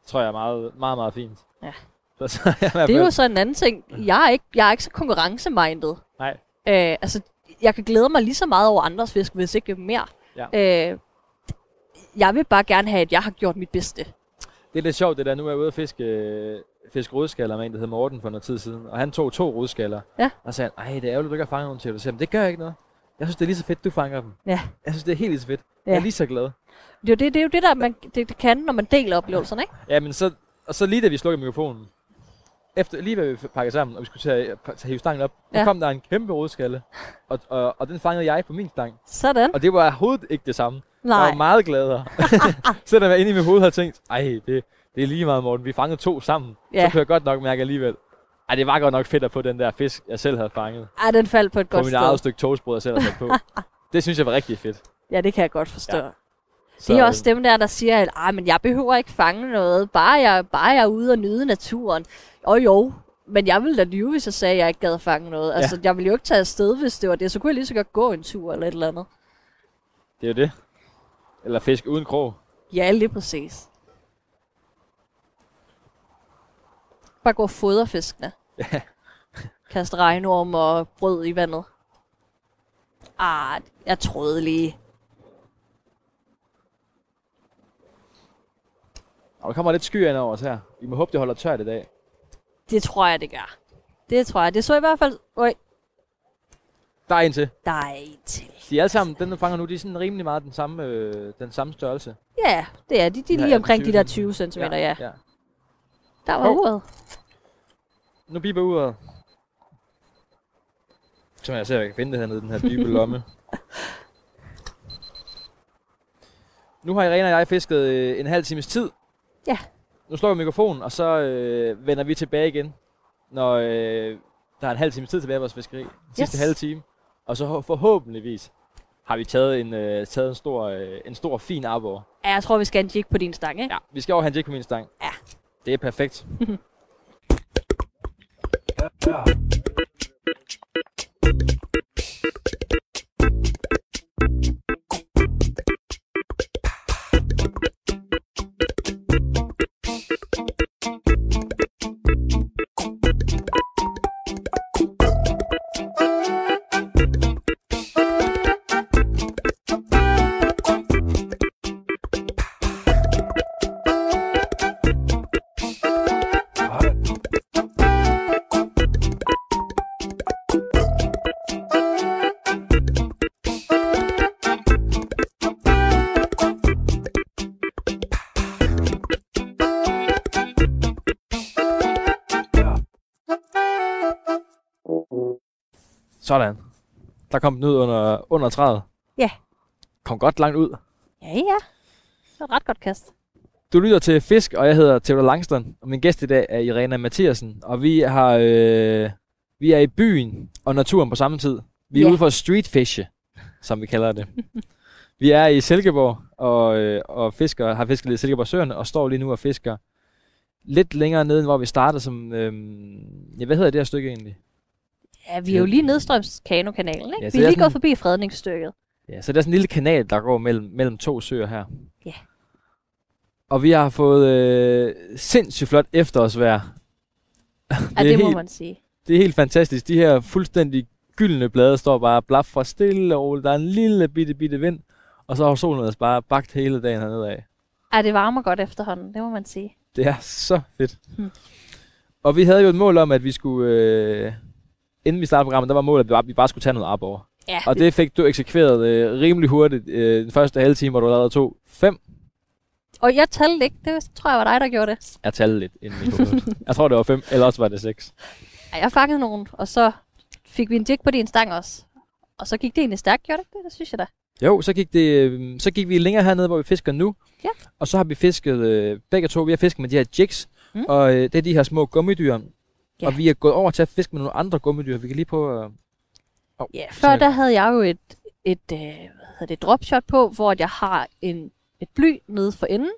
tror jeg er meget, meget, meget fint. Ja. Så, [laughs] jeg er Det er jo så en anden ting. Jeg er ikke, jeg er ikke så konkurrencemindet. Nej. Øh, altså, jeg kan glæde mig lige så meget over andres fisk, hvis ikke mere. Ja. Øh, jeg vil bare gerne have, at jeg har gjort mit bedste. Det er lidt sjovt, det der. Nu er jeg ude at fiske, øh, fiske rodskaller med en, der hedder Morten for noget tid siden. Og han tog to rodskaller. Ja. Og sagde han, ej, det er ærgerligt, du ikke har fanget nogen til. Og sagde det gør ikke noget. Jeg synes, det er lige så fedt, du fanger dem. Ja. Jeg synes, det er helt lige så fedt. Ja. Jeg er lige så glad. Det er jo det, det, er jo det der, man, det, det kan, når man deler oplevelserne, ikke? Ja, men så, og så lige da vi slukkede mikrofonen, efter, lige da vi pakkede sammen, og vi skulle tage, tage hive stangen op, ja. Så kom der en kæmpe rodskalle, og, og, og den fangede jeg på min stang. Sådan. Og det var overhovedet ikke det samme. Jeg Nej. var meget gladere. [laughs] Selvom jeg inde i mit hoved havde tænkt, ej, det, det er lige meget, Morten. Vi fangede to sammen. Ja. Så kunne jeg godt nok mærke alligevel. Ej, det var godt nok fedt at få den der fisk, jeg selv havde fanget. Ej, den faldt på et På godt mit sted. eget stykke toastbrød, jeg selv havde på. [laughs] det synes jeg var rigtig fedt. Ja, det kan jeg godt forstå. Ja. Ja. Så, Det er også dem der, der siger, at "Ej, men jeg behøver ikke fange noget, bare jeg, bare jeg er ude og nyde naturen. Og jo, men jeg ville da lyve, hvis jeg sagde, at jeg ikke gad fange noget. Ja. Altså, jeg ville jo ikke tage afsted, hvis det var det. Så kunne jeg lige så godt gå en tur eller et eller andet. Det er jo det. Eller fisk uden krog. Ja, lige præcis. Bare gå og fodre fiskene. Ja. [laughs] Kaste regnorm og brød i vandet. Ah, jeg troede lige. Og der kommer lidt skyer ind over os her. Vi må håbe, det holder tørt i dag. Det tror jeg, det gør. Det tror jeg. Det så i hvert fald... Øj, Der er en til. der er en til. De er alle sammen, den du fanger nu, de er sådan rimelig meget den samme, øh, den samme størrelse. Ja, det er de. De er Ja, lige omkring de der 20 20 cm, ja. ja. ja. Der var Hov. uret. Nu biber uret. Så jeg se, om jeg kan finde det hernede den her dybe [laughs] lomme. nu har Irene og jeg fisket øh, en halv times tid. Ja. Nu slår vi mikrofonen, og så øh, vender vi tilbage igen, når øh, der er en halv times tid tilbage i vores fiskeri. Sidste Yes. halve time. Og så forhåbentligvis har vi taget en, øh, taget en stor, øh, en stor fin arbor. Ja, jeg tror, vi skal have en jig på din stang, ikke? Ja, vi skal over have en jig på min stang. Ja. Det er perfekt. [laughs] Sådan. Der kom den ud under, under træet. Ja. Kom godt langt ud. Ja, ja. Det var et ret godt kast. Du lytter til Fisk, og jeg hedder Theodor Langston, og min gæst i dag er Irena Mathiasen, og vi har øh, vi er i byen og naturen på samme tid. Vi er Ja. ude for street fishe, som vi kalder det. [laughs] vi er i Silkeborg og, øh, og fisker, har fisket lidt i Silkeborg Søerne, og står lige nu og fisker lidt længere nede, hvor vi startede som, øh, ja, hvad hedder det her stykke egentlig? Ja, vi er jo lige nedstrøms Kano-kanalen, ikke? Ja, Ja, vi det er er lige sådan- gået forbi fredningsstykket. Ja, så det er sådan en lille kanal, der går mellem, mellem to søer her. Ja. Og vi har fået øh, sindssygt flot efterårsvejr. Ja, er det må helt- man sige. Det er helt fantastisk. De her fuldstændig gyldne blade står bare og blaffer stille og roligt. Der er en lille bitte, bitte vind. Og så har solen altså bare bagt hele dagen hernede af. Ja, det varmer godt efterhånden, det må man sige. Det er så fedt. Hmm. Og vi havde jo et mål om, at vi skulle... Øh, inden vi startede programmet, der var målet, at vi bare, skulle tage noget op over. Ja, Og det fik du eksekveret øh, rimelig hurtigt. Øh, den første halve time, hvor du lavede to. Fem og jeg talte ikke, det tror jeg var dig, der gjorde det. Jeg talte lidt inden i jeg tror, det var fem, eller også var det seks. Ja, jeg fangede nogen, og så fik vi en jig på din stang også. Og så gik det egentlig stærkt, gjorde det ikke det? Det synes jeg da. Jo, så gik, det, øh, så gik vi længere hernede, hvor vi fisker nu. Ja. Og så har vi fisket, øh, begge to, vi har fisket med de her jigs. Mm. Og øh, det er de her små gummidyr. Ja. Og vi er gået over til at fiske med nogle andre gummidyr. Vi kan lige prøve at... Oh, Ja, før der havde jeg jo et, et øh, hvad hedder det, dropshot på, hvor jeg har en, et bly nede for enden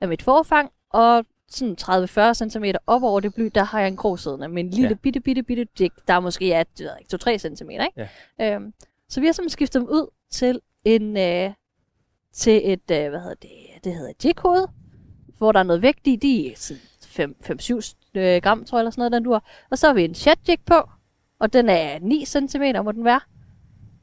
af mit forfang, og sådan 30-40 cm op over det bly, der har jeg en grå siddende med en lille Ja. bitte, bitte, bitte jig, der måske er, det ved jeg ikke, 2-3 cm, ikke? Ja. Øhm, så vi har simpelthen skiftet dem ud til en, øh, til et, øh, hvad hedder det, det hedder et jighoved, hvor der er noget vægt i, de er sådan 5-7 øh, gram, tror jeg, eller sådan noget, den dur. Og så har vi en chat jig på, og den er 9 cm, må den være.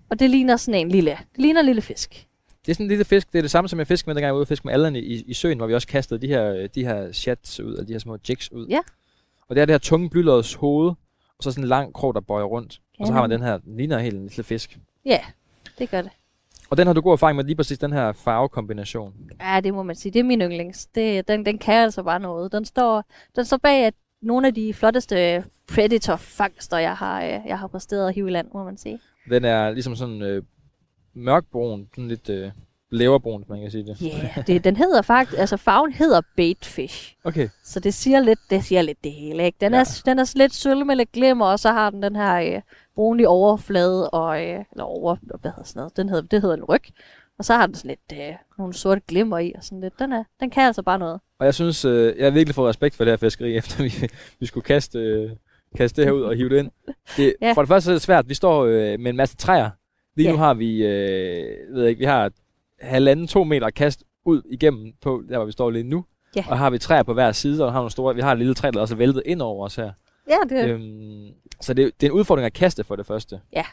Og det ligner sådan en lille, det ligner en lille fisk. Det er sådan en lille fisk. Det er det samme, som jeg fiskede med, dengang jeg var ude og fiske med alderne i, i søen, hvor vi også kastede de her, øh, de her shats ud, og de her små jigs ud. Ja. Og det er det her tunge blylåds hoved, og så sådan en lang krog, der bøjer rundt. Og så har man den her, den ligner helt en lille fisk. Ja, det gør det. Og den har du god erfaring med lige præcis den her farvekombination. Ja, det må man sige. Det er min yndlings. Det, den, den kan altså bare noget. Den står, den står bag at nogle af de flotteste predator-fangster, jeg har, øh, jeg har præsteret at hive i land, må man sige. Den er ligesom sådan øh, mørkbrun, sådan lidt øh, leverbrun, man kan sige det. Ja, yeah, det, den hedder faktisk, altså farven hedder baitfish. Okay. Så det siger lidt, det siger lidt det hele, ikke? Den, Ja. er, den er lidt sølv med lidt glimmer, og så har den den her øh, brunlige overflade, og, øh, eller over, hvad hedder sådan noget, den hedder, det hedder en ryg. Og så har den sådan lidt øh, nogle sorte glimmer i, og sådan lidt. Den, er, den kan altså bare noget. Og jeg synes, øh, jeg har virkelig fået respekt for det her fiskeri, [laughs] efter vi, vi skulle kaste, øh, kaste det her ud og hive det ind. Det, [laughs] Ja. For det første er det svært. Vi står øh, med en masse træer. Lige Ja. nu har vi, øh, ved jeg ikke, vi har halvanden, to meter kast ud igennem på, der hvor vi står lige nu. Ja. Og har vi træer på hver side, og har nogle store, vi har et lille træ, der også er væltet ind over os her. Ja, det, Øhm, så det, det er en udfordring at kaste for det første. Ja.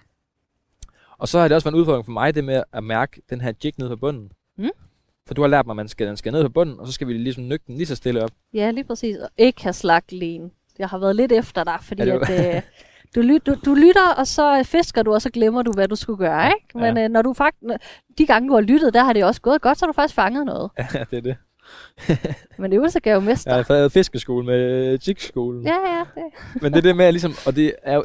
Og så har det også været en udfordring for mig, det med at mærke den her jig nede på bunden. Mm. For du har lært mig, at man skal, den skal ned på bunden, og så skal vi ligesom nykke den lige så stille op. Ja, lige præcis. Og ikke have slagt len. Jeg har været lidt efter dig, fordi Ja, ja, det at, øh, du, lyt, du, du lytter, og så fisker du, og så glemmer du, hvad du skulle gøre, ikke? Men Ja. øh, når du faktisk, de gange, du har lyttet, der har det også gået godt, så har du faktisk fanget noget. [laughs] Ja, det er det. [laughs] Men øvelse gav jo mester. Jeg har fiskeskole med jigskolen. Ja, ja. Det. Men det er det med, at ligesom, og det er jo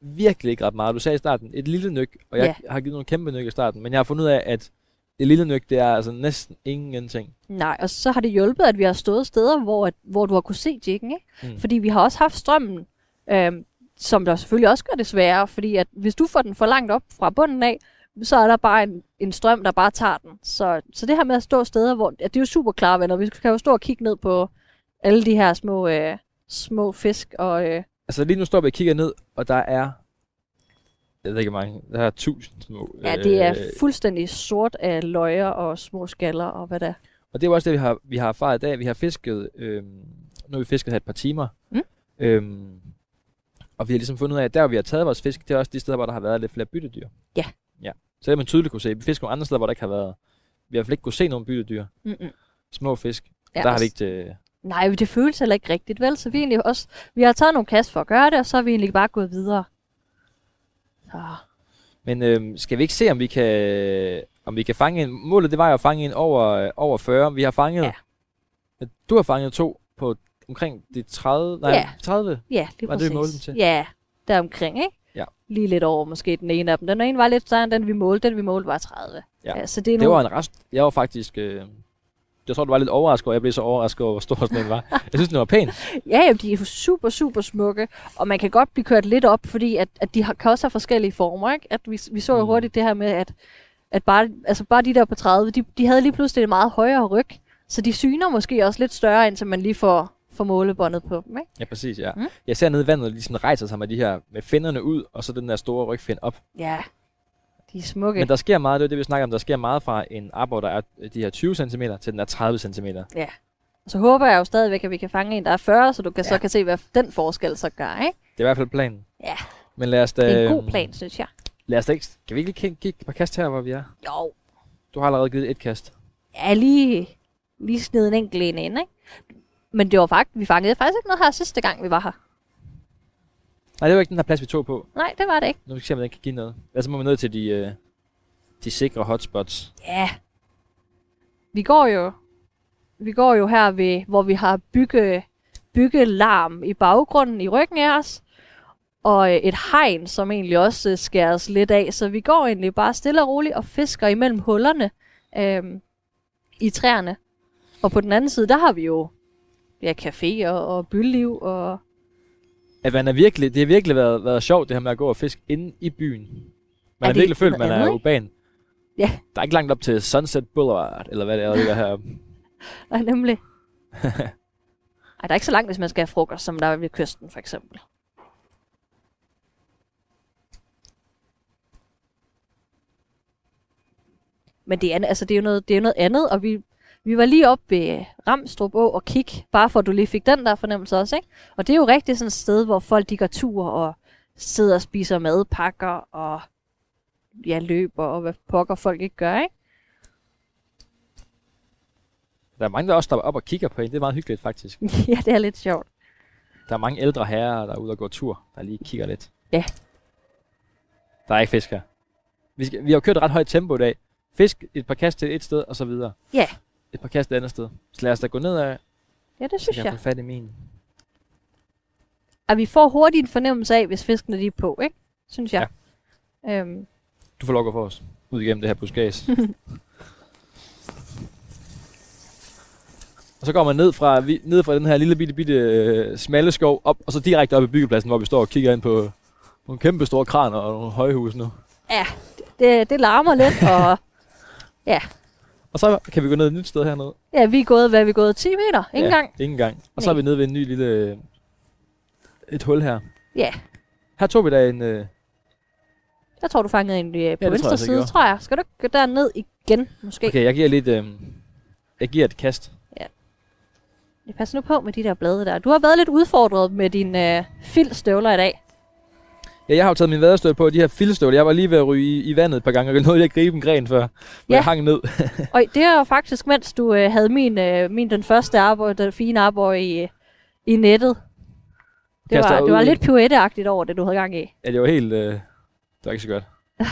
virkelig ikke ret meget. Du sagde i starten, et lille nyk, og jeg Ja. har givet nogle kæmpe nyk i starten, men jeg har fundet ud af, at et lille nyk, det er altså næsten ingenting. Nej, og så har det hjulpet, at vi har stået steder, hvor, at, hvor du har kunne se jiggen, ikke? Mm. Fordi vi har også haft strømmen, øhm, som der selvfølgelig også gør det sværere, fordi at hvis du får den for langt op fra bunden af, så er der bare en, en strøm, der bare tager den. Så, så det her med at stå steder, hvor... Ja, det er jo super klare venner. Vi kan jo stå og kigge ned på alle de her små, øh, små fisk. Og, øh, Altså lige nu står vi og kigger ned, og der er, jeg ved ikke mange, der er tusind små. ja, det er øh, fuldstændig sort af løjer og små skaller og hvad der. Og det er også det, vi har, vi har erfaret i dag. Vi har fisket, øhm, nu har vi fisket her et par timer. Mm. Øhm, og vi har ligesom fundet ud af, at der hvor vi har taget vores fisk, det er også de steder, hvor der har været lidt flere byttedyr. Ja. Ja. Så det man tydeligt kunne se. Vi fisker nogle andre steder, hvor der ikke har været. Vi har i hvert fald ikke kunne se nogen byttedyr. Mm-mm. Små fisk. Ja, der har vi ikke... Øh, Nej, det føles heller ikke rigtigt, vel? Så vi, er egentlig også, vi har taget nogle kast for at gøre det, og så er vi egentlig bare gået videre. Så. Men øhm, skal vi ikke se, om vi kan, om vi kan fange en... Målet, det var jo at fange en over, over 40. Vi har fanget... Ja. Du har fanget to på omkring de 30... Nej, Ja. 30. Ja, lige Var det, præcis. målte dem til? Ja, der omkring, ikke? Ja. lige lidt over måske den ene af dem. Den ene var lidt større end den, vi målte. Den, vi målte, var 30. Ja. Ja, så det er Det nogle, var en rest. Jeg var faktisk... Øh, jeg tror, du var lidt overrasket over. Jeg blev så overrasket over, hvor stor sådan en var. Jeg synes, den var pæn. [laughs] Ja, ja, de er super, super smukke, og man kan godt blive kørt lidt op, fordi at, at de har, kan også have forskellige former, ikke? At vi, vi så jo Mm. hurtigt det her med, at, at bare, altså bare de der på 30, de, de havde lige pludselig et meget højere ryg, så de syner måske også lidt større, indtil man lige får, får målebåndet på dem, ikke? Ja, præcis, ja. Mm. Jeg ser nede i vandet, ligesom rejser sig med de her, med finderne ud, og så den der store rygfind op. Ja, de er smukke. Men der sker meget, det er det, vi snakker om, der sker meget fra en arbor, der er de her 20 cm, til den er 30 cm. Så håber jeg jo stadigvæk, at vi kan fange en, der er 40, så du kan, ja. så Ja. kan se, hvad den forskel så gør, ikke? Det er i hvert fald planen. Ja. Men lad os da... Det er en god øhm, plan, synes jeg. Lad os da ikke... Kan vi ikke lige kigge, par kast her, hvor vi er? Jo, Du har allerede givet et kast. ja, lige, lige sned en enkelt en ind, ikke? Men det var faktisk, vi fangede faktisk ikke noget her sidste gang, vi var her. Nej, det var ikke den her plads, vi tog på. Nej, det var det ikke. Nu skal vi se, om den kan give noget. Altså må vi ned til de, øh, de sikre hotspots. Ja. Vi går jo, vi går jo her ved, hvor vi har bygge, byggelarm i baggrunden i ryggen af os. Og øh, et hegn, som egentlig også øh, skæres lidt af. Så vi går egentlig bare stille og roligt og fisker imellem hullerne øhm, i træerne. Og på den anden side, der har vi jo ja, caféer og byliv og At man er virkelig, det har virkelig været, været sjovt, det her med at gå og fiske inde i byen. Man Er har det virkelig følt, man er urban. Ja. Der er ikke langt op til Sunset Boulevard, eller hvad det er, der ligger her. [laughs] Ja, nemlig. Ej, der er ikke så langt, hvis man skal have frokost, som der er ved kysten, for eksempel. Men det er, altså, det er jo noget, det er jo noget andet, og vi, vi var lige oppe ved Ramstrup Å og kig, bare for at du lige fik den der fornemmelse også, ikke? Og det er jo rigtig sådan et sted, hvor folk de går tur og sidder og spiser madpakker og ja, løber og hvad pokker folk ikke gør, ikke? Der er mange, der også står op og kigger på en. Det er meget hyggeligt, faktisk. [laughs] ja, det er lidt sjovt. Der er mange ældre herrer, der er ude og gå tur, der lige kigger lidt. Ja. Der er ikke fisk her. Vi, skal, vi har kørt et ret højt tempo i dag. Fisk et par kast til et sted, og så videre. Ja. Et par kast et andet sted. Så lad os da gå ned af, Ja, det så synes jeg. jeg få fat i min. at vi får hurtigt en fornemmelse af, hvis fiskene de er på, ikke? Synes jeg. Ja. Øhm, Du får lov at gå for os. Ud igennem det her buskads. [laughs] og så går man ned fra, vi, ned fra den her lille bitte, bitte øh, smalle skov op, og så direkte op i byggepladsen, hvor vi står og kigger ind på nogle kæmpe store kraner og nogle højhus nu. det, det larmer lidt, og [laughs] Og så kan vi gå ned et nyt sted hernede. ja, vi er gået, hvad er vi gået? 10 meter? Ikke ja, engang? Ingen gang. Og så er vi nede ved en ny lille... Et hul her. Ja. Her tog vi da en... Øh, Jeg tror, du fangede en øh, på tror jeg venstre altså, jeg side, gjorde. tror jeg. Skal du gå derned igen, måske? Okay. jeg giver lidt... Øh, jeg giver et kast. Jeg passer nu på med de der blade der. Du har været lidt udfordret med dine øh, filstøvler i dag. Ja, jeg har jo taget min vaderstøvle på, de her fildstøvler. Jeg var lige ved at ryge i, i vandet et par gange, og nåede at gribe en gren før, Ja. jeg hang ned. [laughs] Og det er jo faktisk, mens du øh, havde min, øh, min den første arbor, den fine arbor i, i nettet. Det Kaster var, det var lidt pirouetteagtigt over det, du havde gang i. Ja, det var helt... Øh, det var ikke så godt. [laughs]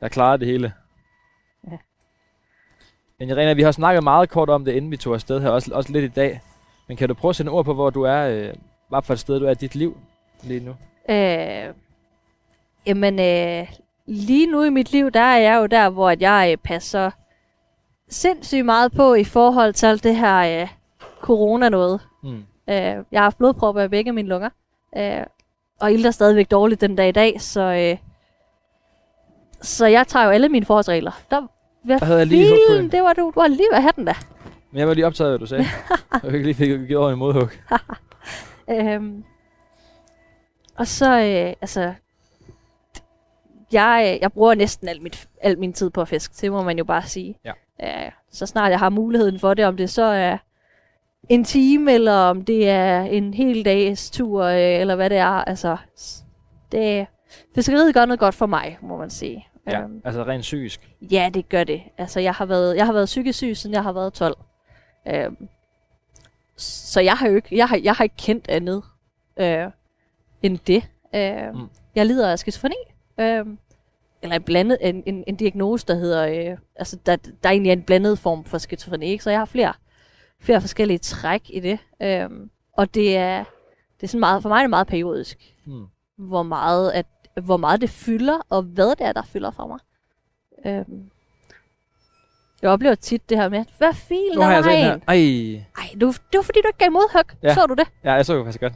Jeg klarede det hele. Ja. Men Irena, vi har snakket meget kort om det, inden vi tog afsted her, også, også lidt i dag. Men kan du prøve at sætte ord på, hvor du er, øh, hvad for et sted du er i dit liv lige nu? Øh, jamen, øh, lige nu i mit liv, der er jeg jo der, hvor at jeg øh, passer sindssygt meget på i forhold til alt det her øh, corona noget. Hmm. Øh, jeg har haft blodpropper i begge mine lunger, øh, og ilter stadigvæk dårligt den dag i dag, så, øh, så jeg tager jo alle mine forholdsregler. Der, hvad Der havde jeg lige filen, det var du, du har lige ved at have den der. Men jeg var lige optaget, hvad du sagde. [laughs] jeg fik lige fik over en modhug. [laughs] Øhm, og så, øh, altså, jeg, jeg bruger næsten al, mit, al min tid på at fiske, det må man jo bare sige. Ja. Øh, så snart jeg har muligheden for det, om det så er en time, eller om det er en hel dags tur, øh, eller hvad det er, altså, det, fiskeriet gør noget godt for mig, må man sige. Ja, Øhm, altså rent psykisk. Ja, det gør det. Altså, jeg har været, jeg har været psykisk syg, siden jeg har været 12. Øhm, så jeg har jo ikke, jeg har, jeg har ikke kendt andet øh, end det. Øh, Mm. mm. Jeg lider af skizofreni. Øh, eller en, blandet, en, en, en diagnose, der hedder... Øh, altså, der, der er egentlig en blandet form for skizofreni, ikke? Så jeg har flere, flere forskellige træk i det. Øh, og det er, det er sådan meget, for mig er det meget periodisk Hmm. hvor meget at, hvor meget det fylder, og hvad det er, der fylder for mig. Øhm. Jeg oplever tit det her med, hvad filen jeg altså. Ej. Ej, du, det var fordi, du ikke gav modhug. Ja. Så du det? Ja, jeg så jo faktisk godt.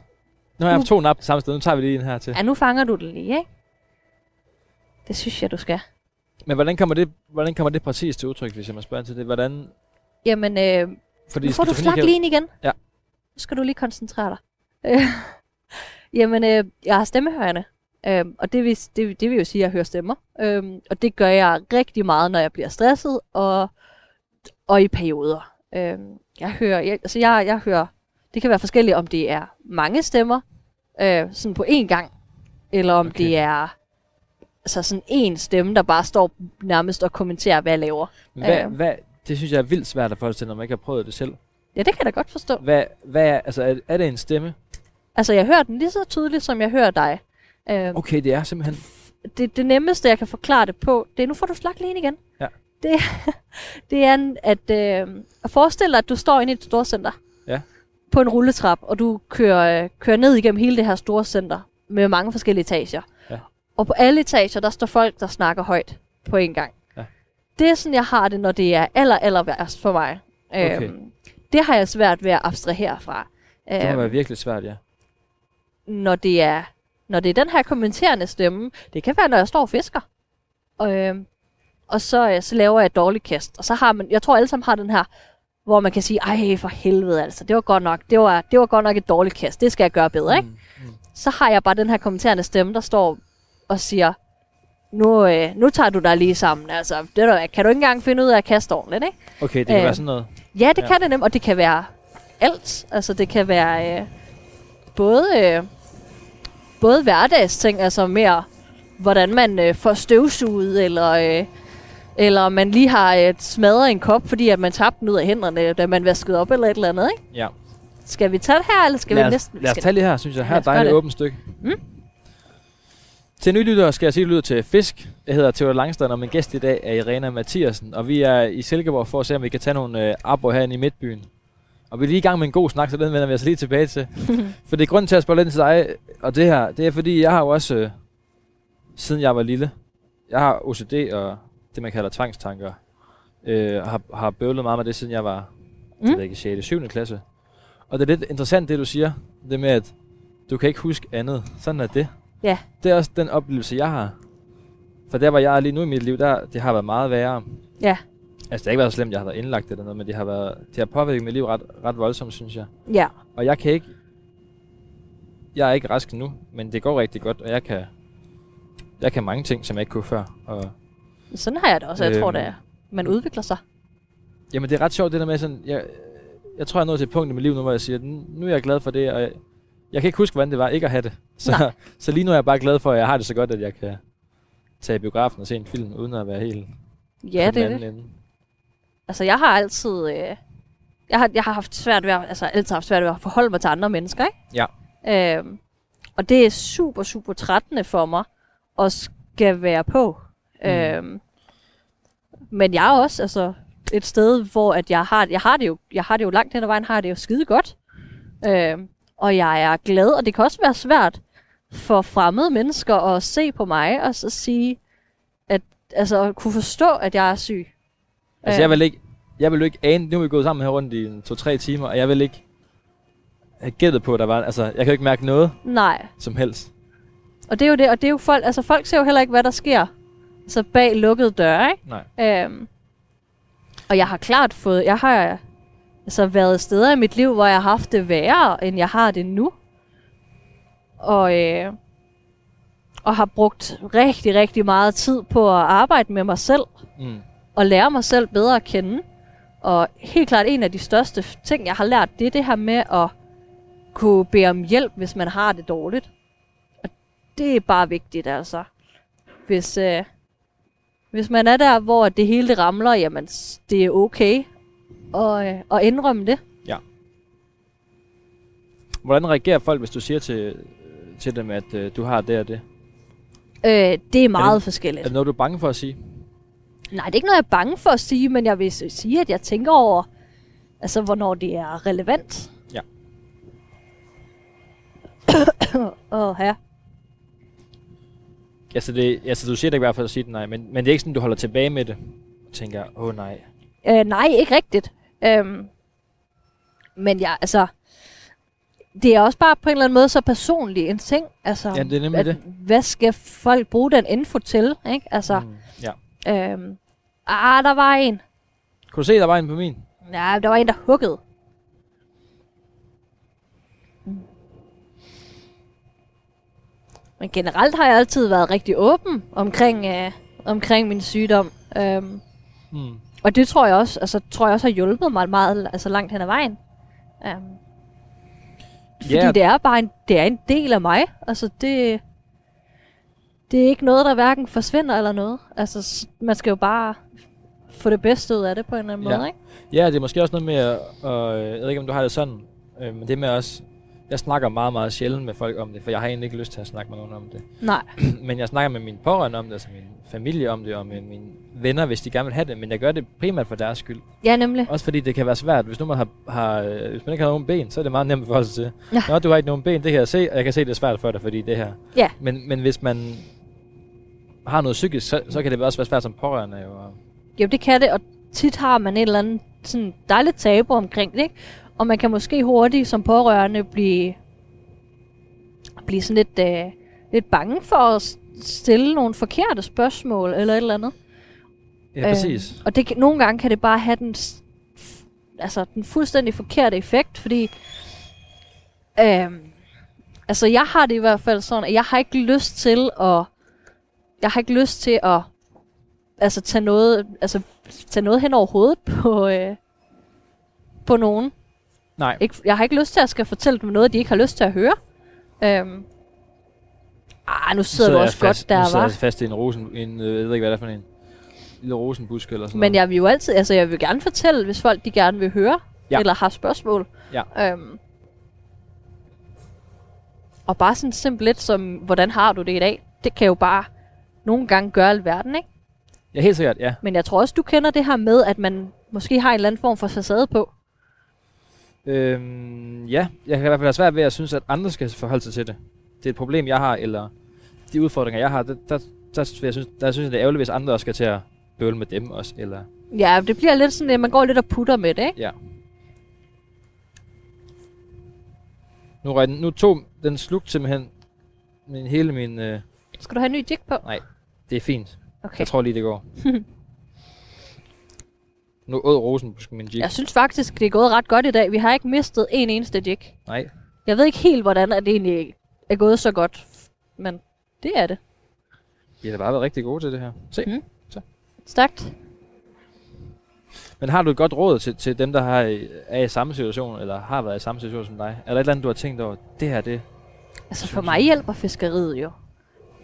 Nu har jeg haft to nap samme sted. Nu tager vi lige en her til. Ja, nu fanger du den lige, ikke? Det synes jeg, du skal. Men hvordan kommer det, hvordan kommer det præcis til udtryk, hvis jeg må spørge til det? Hvordan, Jamen, øh, fordi nu får du kan- lige igen. Ja. Nu skal du lige koncentrere dig. Øh, [laughs] Jamen, øh, jeg har stemmehørende. Øh, og det vil, det, det vil jo sige, at jeg hører stemmer. Øh, og det gør jeg rigtig meget, når jeg bliver stresset og, og i perioder. Øh, jeg hører, jeg, altså jeg, jeg hører, det kan være forskelligt, om det er mange stemmer, øh, sådan på én gang, eller om Okay. det er altså sådan en stemme, der bare står nærmest og kommenterer, hvad jeg laver. Hvad, Øh. hvad, det synes jeg er vildt svært at forestille, når man ikke har prøvet det selv. Ja, det kan jeg da godt forstå. Hvad, hvad er, altså, er, er det en stemme? Altså, jeg hører den lige så tydeligt, som jeg hører dig. Øh, Okay, det er simpelthen... det, det nemmeste, jeg kan forklare det på, det er, nu får du slag lige igen. Ja. Det, [laughs] det er at, øh, at forestille dig, at du står inde i et stort center. Ja. På en rulletrap, og du kører, øh, kører ned igennem hele det her store center med mange forskellige etager. Ja. Og på alle etager, der står folk, der snakker højt på en gang. Ja. Det er sådan, jeg har det, når det er aller, aller værst for mig. Okay. Øhm, det har jeg svært ved at abstrahere fra. Det må Øhm, være virkelig svært, ja. når det er når det er den her kommenterende stemme, det kan være, når jeg står og fisker. Og, øh, og så, øh, så laver jeg et dårligt kast. Og så har man, jeg tror alle sammen har den her, hvor man kan sige, ej for helvede altså, det var godt nok, det var, det var godt nok et dårligt kast, det skal jeg gøre bedre, ikke? Mm, mm. Så har jeg bare den her kommenterende stemme, der står og siger, nu, øh, nu tager du dig lige sammen, altså, det der, kan du ikke engang finde ud af at kaste ordentligt, ikke? Okay, det kan Øh, være sådan noget. Ja, det Ja. kan det nemt, og det kan være alt. Altså, det kan være øh, både, øh, både hverdagsting, altså mere, hvordan man øh, får støvsuget, eller, øh, eller man lige har øh, smadret en kop, fordi at man tabte den ud af hænderne, da man vaskede op, eller et eller andet, ikke? Ja. Skal vi tage det her, eller skal lad vi os, næsten... lad os tage lige her, synes jeg. Her er os et dejligt det. åbent stykke. Mm. Til nylyttere skal jeg sige lyder til Fisk. Jeg hedder Theodor Langstrand, og min gæst i dag er Irena Mathiasen. Og vi er i Silkeborg for at se, om vi kan tage nogle øh, abo herinde i Midtbyen. Og vi er lige i gang med en god snak, så den vender vi altså lige tilbage til. for det er grunden til at spørge lidt til dig, og det her, det er fordi, jeg har jo også, øh, siden jeg var lille, jeg har OCD og det, man kalder tvangstanker. Øh, har, har bøvlet meget med det, siden jeg var mm. Det ikke, 6. 7. klasse. Og det er lidt interessant, det du siger, det med, at du kan ikke huske andet. Sådan er det. Ja. Det er også den oplevelse, jeg har. For der, hvor jeg er lige nu i mit liv, der, det har været meget værre. Ja. Altså, det har ikke været så slemt, jeg har været indlagt eller noget, men det har, været, det har påvirket mit liv ret, ret voldsomt, synes jeg. Ja, Og jeg kan ikke... Jeg er ikke rask nu, men det går rigtig godt, og jeg kan... Jeg kan mange ting, som jeg ikke kunne før. Og, sådan har jeg det også. Jeg tror, Øhm. det er. Man udvikler sig. jamen, det er ret sjovt, det der med sådan... Jeg, jeg tror, jeg er nået til et punkt i mit liv nu, hvor jeg siger, "Nu- er jeg glad for det, og jeg, jeg kan ikke huske, hvordan det var ikke at have det. [laughs] Så, Nej. så lige nu er jeg bare glad for, at jeg har det så godt, at jeg kan tage i biografen og se en film, uden at være helt Ja, det er det. ende. Altså, jeg har altid... Øh, jeg, har, jeg har haft svært ved at, altså, altid haft svært ved at forholde mig til andre mennesker, ikke? Ja. Øhm, og det er super, super trættende for mig at skal være på. Mm. Øhm, men jeg er også altså, et sted, hvor at jeg, har, jeg, har det jo, jeg har det jo langt hen ad vejen, har det jo skide godt. Øhm, og jeg er glad, og det kan også være svært for fremmede mennesker at se på mig og så sige, at altså, at kunne forstå, at jeg er syg. Altså, jeg vil ikke, jeg vil ikke ane, nu er vi gået sammen her rundt i to-tre timer, og jeg vil ikke have gættet på, at der var, altså, jeg kan jo ikke mærke noget Nej, som helst. og det er jo det, og det er jo folk, altså folk ser jo heller ikke, hvad der sker, så bag lukkede døre, ikke? Nej. Øhm, og jeg har klart fået, jeg har altså været steder i mit liv, hvor jeg har haft det værre, end jeg har det nu. Og, øh, og har brugt rigtig, rigtig meget tid på at arbejde med mig selv, Mm. og lære mig selv bedre at kende. Og helt klart en af de største ting, jeg har lært, det er det her med at kunne bede om hjælp, hvis man har det dårligt. Og det er bare vigtigt, altså. Hvis, øh, hvis man er der, hvor det hele det ramler, jamen det er okay at, øh, at indrømme det. Hvordan reagerer folk, hvis du siger til, til dem, at øh, du har det og det? Øh, det er meget Er det- forskelligt. Er det noget, du er bange for at sige? Nej, det er ikke noget, jeg er bange for at sige, men jeg vil sige, at jeg tænker over, altså, hvornår det er relevant. Ja. [coughs] Åh, her. Altså, det, altså, du siger det ikke i hvert fald at sige det, nej, men, men det er ikke sådan, du holder tilbage med det. Og tænker, åh oh, nej. Øh, nej, ikke rigtigt. Øhm, men jeg, altså, det er også bare på en eller anden måde så personlig en ting. Altså, Ja, det er nemlig at, det. Hvad skal folk bruge den info til? Ikke? Altså, Mm, ja. øhm, ah, der var en. Kunne du se, der var en på min? Ja, der var en, der huggede. Men generelt har jeg altid været rigtig åben omkring, øh, omkring min sygdom. Øhm, Mm. og det tror jeg også, altså, tror jeg også har hjulpet mig meget altså, langt hen ad vejen. Um, fordi Ja. det er bare en, det er en del af mig. Altså det, det er ikke noget, der hverken forsvinder eller noget. Altså man skal jo bare få det bedste ud af det på en eller anden Ja. måde, ikke? Ja, det er måske også noget med, at, og, jeg ved ikke, om du har det sådan, øh, men det med også, jeg snakker meget, meget sjældent med folk om det, for jeg har egentlig ikke lyst til at snakke med nogen om det. Nej. [clears throat] men jeg snakker med mine pårørende om det, altså min familie om det, og med mine venner, hvis de gerne vil have det, men jeg gør det primært for deres skyld. Ja, nemlig. Også fordi det kan være svært, hvis nu man har, har øh, hvis man ikke har nogen ben, så er det meget nemt at forholde sig til. Ja. Nå, du har ikke nogen ben, det kan jeg se, og jeg kan se, det er svært for dig, fordi det her. Ja. Men, men hvis man har noget psykisk, så, så kan det også være svært som pårørende. Jo. Jo, det kan det, og tit har man et eller andet sådan dejligt tabu omkring det, ikke? Og man kan måske hurtigt som pårørende blive, blive sådan lidt, øh, lidt bange for at stille nogle forkerte spørgsmål eller et eller andet. Ja, præcis. Øh, og det, nogle gange kan det bare have den, altså, den fuldstændig forkerte effekt, fordi øh, altså jeg har det i hvert fald sådan, at jeg har ikke lyst til at jeg har ikke lyst til at altså tage noget, altså tage noget hen over hovedet på, øh, på nogen. Nej. Ikke, jeg har ikke lyst til at skal fortælle dem noget, de ikke har lyst til at høre. Øhm. Ah, nu sidder du også fast, godt der, nu sidder var. jeg fast i en rosen, en, øh, jeg ved ikke, hvad det er for en lille rosenbusk eller sådan Men noget. jeg vil jo altid, altså jeg vil gerne fortælle, hvis folk de gerne vil høre, Ja. eller har spørgsmål. Ja. Øhm. Og bare sådan simpelt lidt som, hvordan har du det i dag? Det kan jo bare nogle gange gøre alverden, ikke? Ja, helt sikkert, ja. Men jeg tror også, du kender det her med, at man måske har en eller anden form for facade på. Øhm, ja, jeg kan i hvert fald have svært ved at synes, at andre skal forholde sig til det. Det er et problem, jeg har, eller de udfordringer, jeg har, der, der, der, jeg synes, der synes jeg, det er ærgerligt, hvis andre også skal til at bøvle med dem også. Eller, Ja, det bliver lidt sådan, at man går lidt og putter med det, ikke? ja. Nu, røg den, nu tog den slugt simpelthen min, hele min... Øh, Skal du have en ny jig på? det er fint. Okay. Jeg tror lige, det går. [laughs] nu åd rosenbusken min jig. Jeg synes faktisk, det er gået ret godt i dag. Vi har ikke mistet en eneste jig. Nej, Jeg ved ikke helt, hvordan det egentlig er gået så godt. Men det er det. I har bare været rigtig gode til det her. Se. Mm. Stærkt. Men har du et godt råd til, til dem, der har, er i samme situation, eller har været i samme situation som dig? Er der et eller andet, du har tænkt over, det her, det... Altså for mig hjælper fiskeriet jo.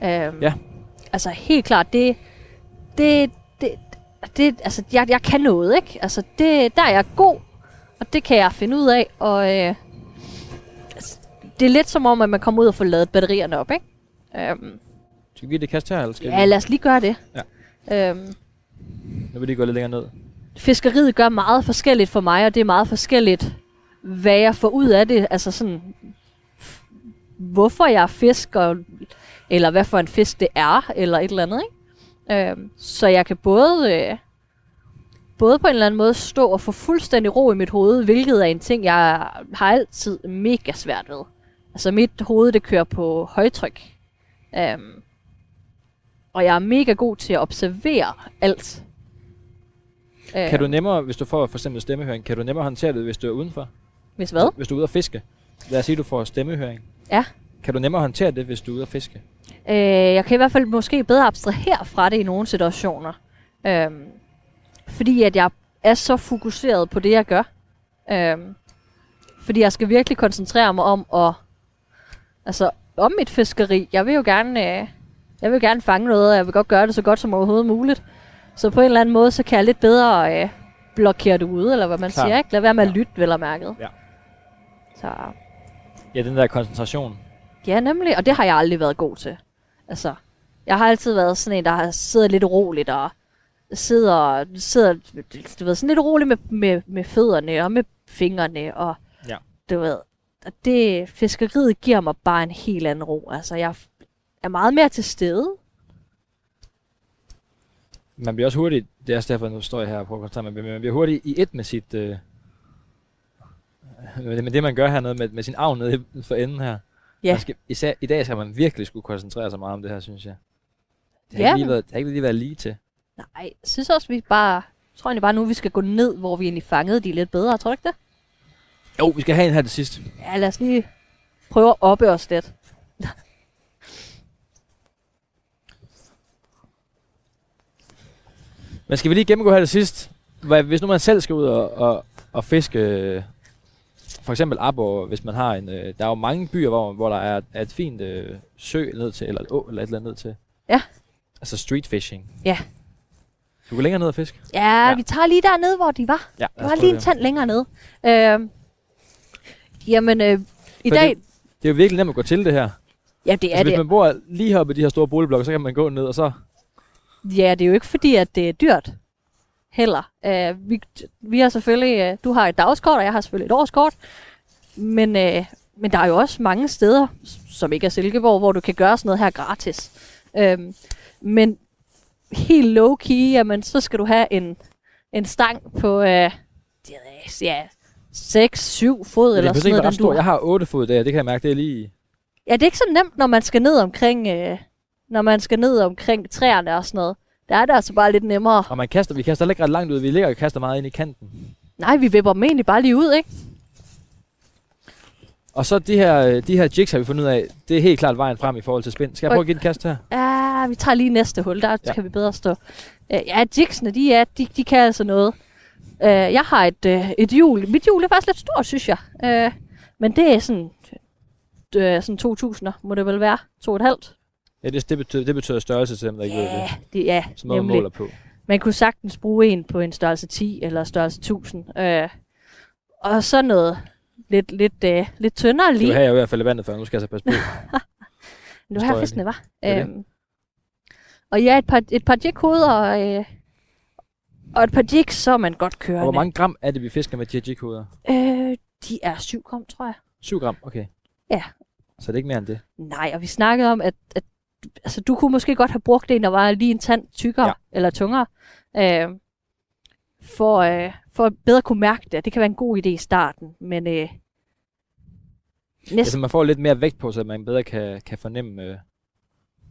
Øhm, Ja. Altså helt klart, det, det, det, det altså jeg, jeg kan noget, ikke? Altså det, der er jeg god, og det kan jeg finde ud af, og øh, altså, det er lidt som om, at man kommer ud og får lavet batterierne op, ikke? Øhm, Skal vi give det et kast her, eller skal ja, lad os lige gøre det. Ja. Øhm? Nu vil lige gå lidt længere ned. fiskeriet gør meget forskelligt for mig, og det er meget forskelligt, hvad jeg får ud af det. Altså sådan, hvorfor jeg fisker, eller hvad for en fisk det er, eller et eller andet. Ikke? Øhm, så jeg kan både, øh, både på en eller anden måde stå og få fuldstændig ro i mit hoved, hvilket er en ting, jeg har altid mega svært ved. Altså mit hoved, det kører på højtryk. Øhm, og jeg er mega god til at observere alt. Kan du nemmere, hvis du får for eksempel stemmehøring, kan du nemmere håndtere det, hvis du er udenfor? Hvis hvad? Hvis du er ude at fiske. Lad os sige, du får stemmehøring. Ja. Kan du nemmere håndtere det, hvis du er ude at fiske? Øh, jeg kan i hvert fald måske bedre abstrahere fra det i nogle situationer. Øhm, fordi at jeg er så fokuseret på det, jeg gør. Øhm, fordi jeg skal virkelig koncentrere mig om at, altså om mit fiskeri. Jeg vil jo gerne, øh, jeg vil gerne fange noget, og jeg vil godt gøre det så godt som overhovedet muligt. Så på en eller anden måde, så kan jeg lidt bedre øh, blokere det ude, eller hvad man Klart. siger. Ikke? Lad være med at lytte, vel og mærket. Ja. Så Ja, den der koncentration. Ja, nemlig. Og det har jeg aldrig været god til. Altså, jeg har altid været sådan en, der har siddet lidt roligt og sidder, sidder du ved, sådan lidt roligt med, med, med fødderne og med fingrene. Og, Ja. Du ved, og det, fiskeriet giver mig bare en helt anden ro. Altså, jeg er meget mere til stede man bliver også hurtigt, det er også derfor, nu står jeg her at koncentrere mig, men man bliver hurtigt i et med sit, øh, med det, man gør hernede, med, med sin arv nede for enden her. Ja. Man skal, især, I dag skal man virkelig skulle koncentrere sig meget om det her, synes jeg. Det har, Ja, ikke, lige været, det har ikke lige været lige til. Nej, jeg synes også, vi bare... Jeg tror egentlig bare nu, vi skal gå ned, hvor vi egentlig fangede de lidt bedre. Tror du ikke det? Jo, vi skal have en her til sidst. Ja, lad os lige prøve at oppe os lidt. Men skal vi lige gennemgå her til sidst? Hvad, hvis nu man selv skal ud og, og, og fiske, for eksempel Arbor, hvis man har en... Øh, der er jo mange byer, hvor, hvor der er, er et fint øh, sø ned til, eller et å, eller et eller andet ned til. Ja. Altså street fishing. Ja. Du går længere ned og fisk? Ja, Ja. vi tager lige dernede, hvor de var. Ja, Der var lige en tand længere nede. Øh, jamen, øh, i For dag... Det, det er jo virkelig nemt at gå til det her. Ja, det er altså, hvis det. man bor lige heroppe i de her store boligblokke, så kan man gå ned, og så... Ja, det er jo ikke fordi, at det er dyrt heller. Uh, vi, vi har selvfølgelig, uh, du har et dagskort, og jeg har selvfølgelig et årskort. Men, uh, men der er jo også mange steder, som ikke er Silkeborg, hvor du kan gøre sådan noget her gratis. Um, men helt low-key, jamen, så skal du have en, en stang på ikke, ja, 6-7 fod eller er sådan noget. den stor. dur. Jeg har 8 fod der, det kan jeg mærke, det er lige... Ja, det er ikke så nemt, når man skal ned omkring, øh, når man skal ned omkring træerne og sådan noget. Der er det altså bare lidt nemmere. Og man kaster, vi kaster ikke ret langt ud. Vi ligger og kaster meget ind i kanten. Nej, vi vipper dem egentlig bare lige ud, ikke? Og så de her, de her jigs har vi fundet ud af, det er helt klart vejen frem i forhold til spind. Skal jeg prøve at give et kast her? Ja, vi tager lige næste hul, der Ja. kan vi bedre stå. Øh, ja, jigsene, de, er, de, de kan altså noget. Øh, jeg har et, øh, et hjul. Mit hjul er faktisk lidt stort, synes jeg. Men det er sådan, sådan 2000'er, må det vel være. To og et halvt. Ja, det, det, betyder, det betyder størrelse til dem, der ikke ved Ja, det. det er Som noget, man nemlig. måler på. Man kunne sagtens bruge en på en størrelse 10 eller størrelse 1000. Øh, og så noget lidt, lidt, øh, lidt tyndere Det lige. har jeg jo i hvert fald vandet før, nu skal jeg så passe på. [laughs] Nu har jeg fiskene, var. Det det. Øhm, og ja, et par, et par jighoveder og, øh, og et par jigs, så er man godt Og kørende. hvor mange gram er det, vi fisker med de her jighoveder? Øh, de er 7 gram, tror jeg. 7 gram, okay. Ja. Så det er ikke mere end det. Nej, og vi snakkede om, at, at altså, du kunne måske godt have brugt en, der var lige en tand tykkere Ja. eller tungere. Øh, for, øh, for at bedre kunne mærke det. Det kan være en god idé i starten, men øh, næsten, Altså, man får lidt mere vægt på, så man bedre kan, kan fornemme, øh,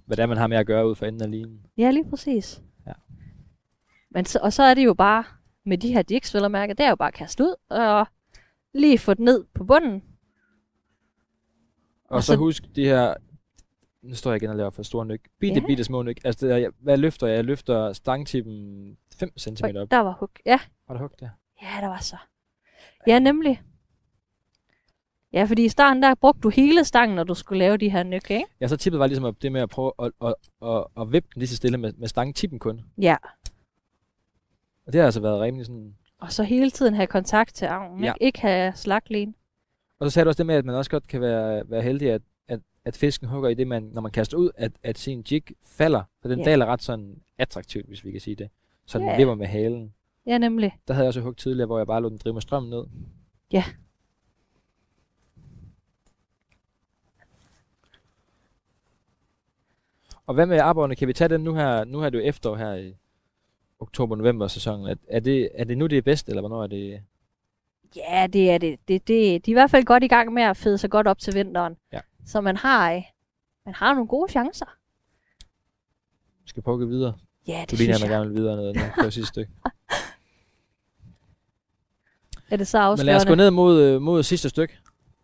hvad det er, man har med at gøre ud for enden af linen. Ja, lige præcis. Ja. Men så, og så er det jo bare, med de her vel at mærke, det er jo bare at kaste ud, og lige få den ned på bunden. Og, Og så, så- husk de her, nu står jeg igen og laver for store nyk. Bitte, Ja. bitte små nyk. Altså, det er, hvad løfter jeg? Jeg løfter stangtippen 5 cm op. der var hug. Ja, Var der hug der? ja, der var så. Ja, nemlig. Ja, fordi i starten, der brugte du hele stangen, når du skulle lave de her nyk, ikke? Ja, så tippet var ligesom det med at prøve at, at, at, at vippe den lige så stille med, med stangtippen kun. Ja. Og det har altså været rimelig sådan... Og så hele tiden have kontakt til armen, ja. ikke? Ikke have slaglen. Og så sagde du også det med, at man også godt kan være, være heldig, at, at, fisken hugger i det, man, når man kaster ud, at, at sin jig falder. Så den Ja. daler ret sådan attraktivt, hvis vi kan sige det. Så den Ja. vipper med halen. Ja, nemlig. Der havde jeg også hugget tidligere, hvor jeg bare lod den drive med strømmen ned. Ja. Og hvad med arbejdet? Kan vi tage dem nu her? Nu er det jo efterår her i oktober-november sæsonen. Er, er, det, er det nu det er bedst, eller hvornår er det? Ja, det er det. det, det de er i hvert fald godt i gang med at fede sig godt op til vinteren. Ja. Så man har, øh, man har nogle gode chancer. Vi skal prøve at gå videre. Ja, det Du ligner, synes jeg. gerne vil videre noget nu på sidste stykke. [laughs] Er det så Men lad os gå afslørende? ned mod, øh, mod sidste stykke.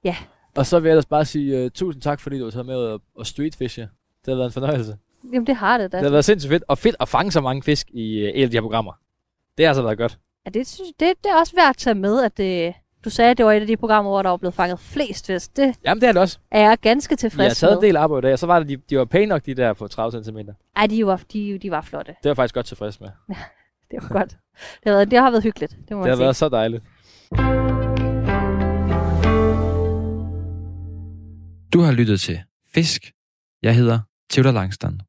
Ja. Og så vil jeg ellers bare sige uh, tusind tak, fordi du har taget med og, og streetfishe. Det har været en fornøjelse. Jamen, det har det da. Det har været sindssygt fedt, og fedt at fange så mange fisk i uh, et af de her programmer. Det har altså været godt. Ja, det, synes, det, det er også værd at tage med, at det, du sagde, at det var et af de programmer, hvor der var blevet fanget flest fisk. Det Jamen, det er det også. er jeg ganske tilfreds taget en med. del arbejde i dag, og så var det, de, de var pæne nok, de der på 30 cm. Det Ej, de var, de, de var flotte. var jeg faktisk godt tilfreds med. [laughs] Det var godt. Det har, været, det har været hyggeligt. Det må Det har sige. været så dejligt. Du har lyttet til Fisk. Jeg hedder Theodor Langstrand.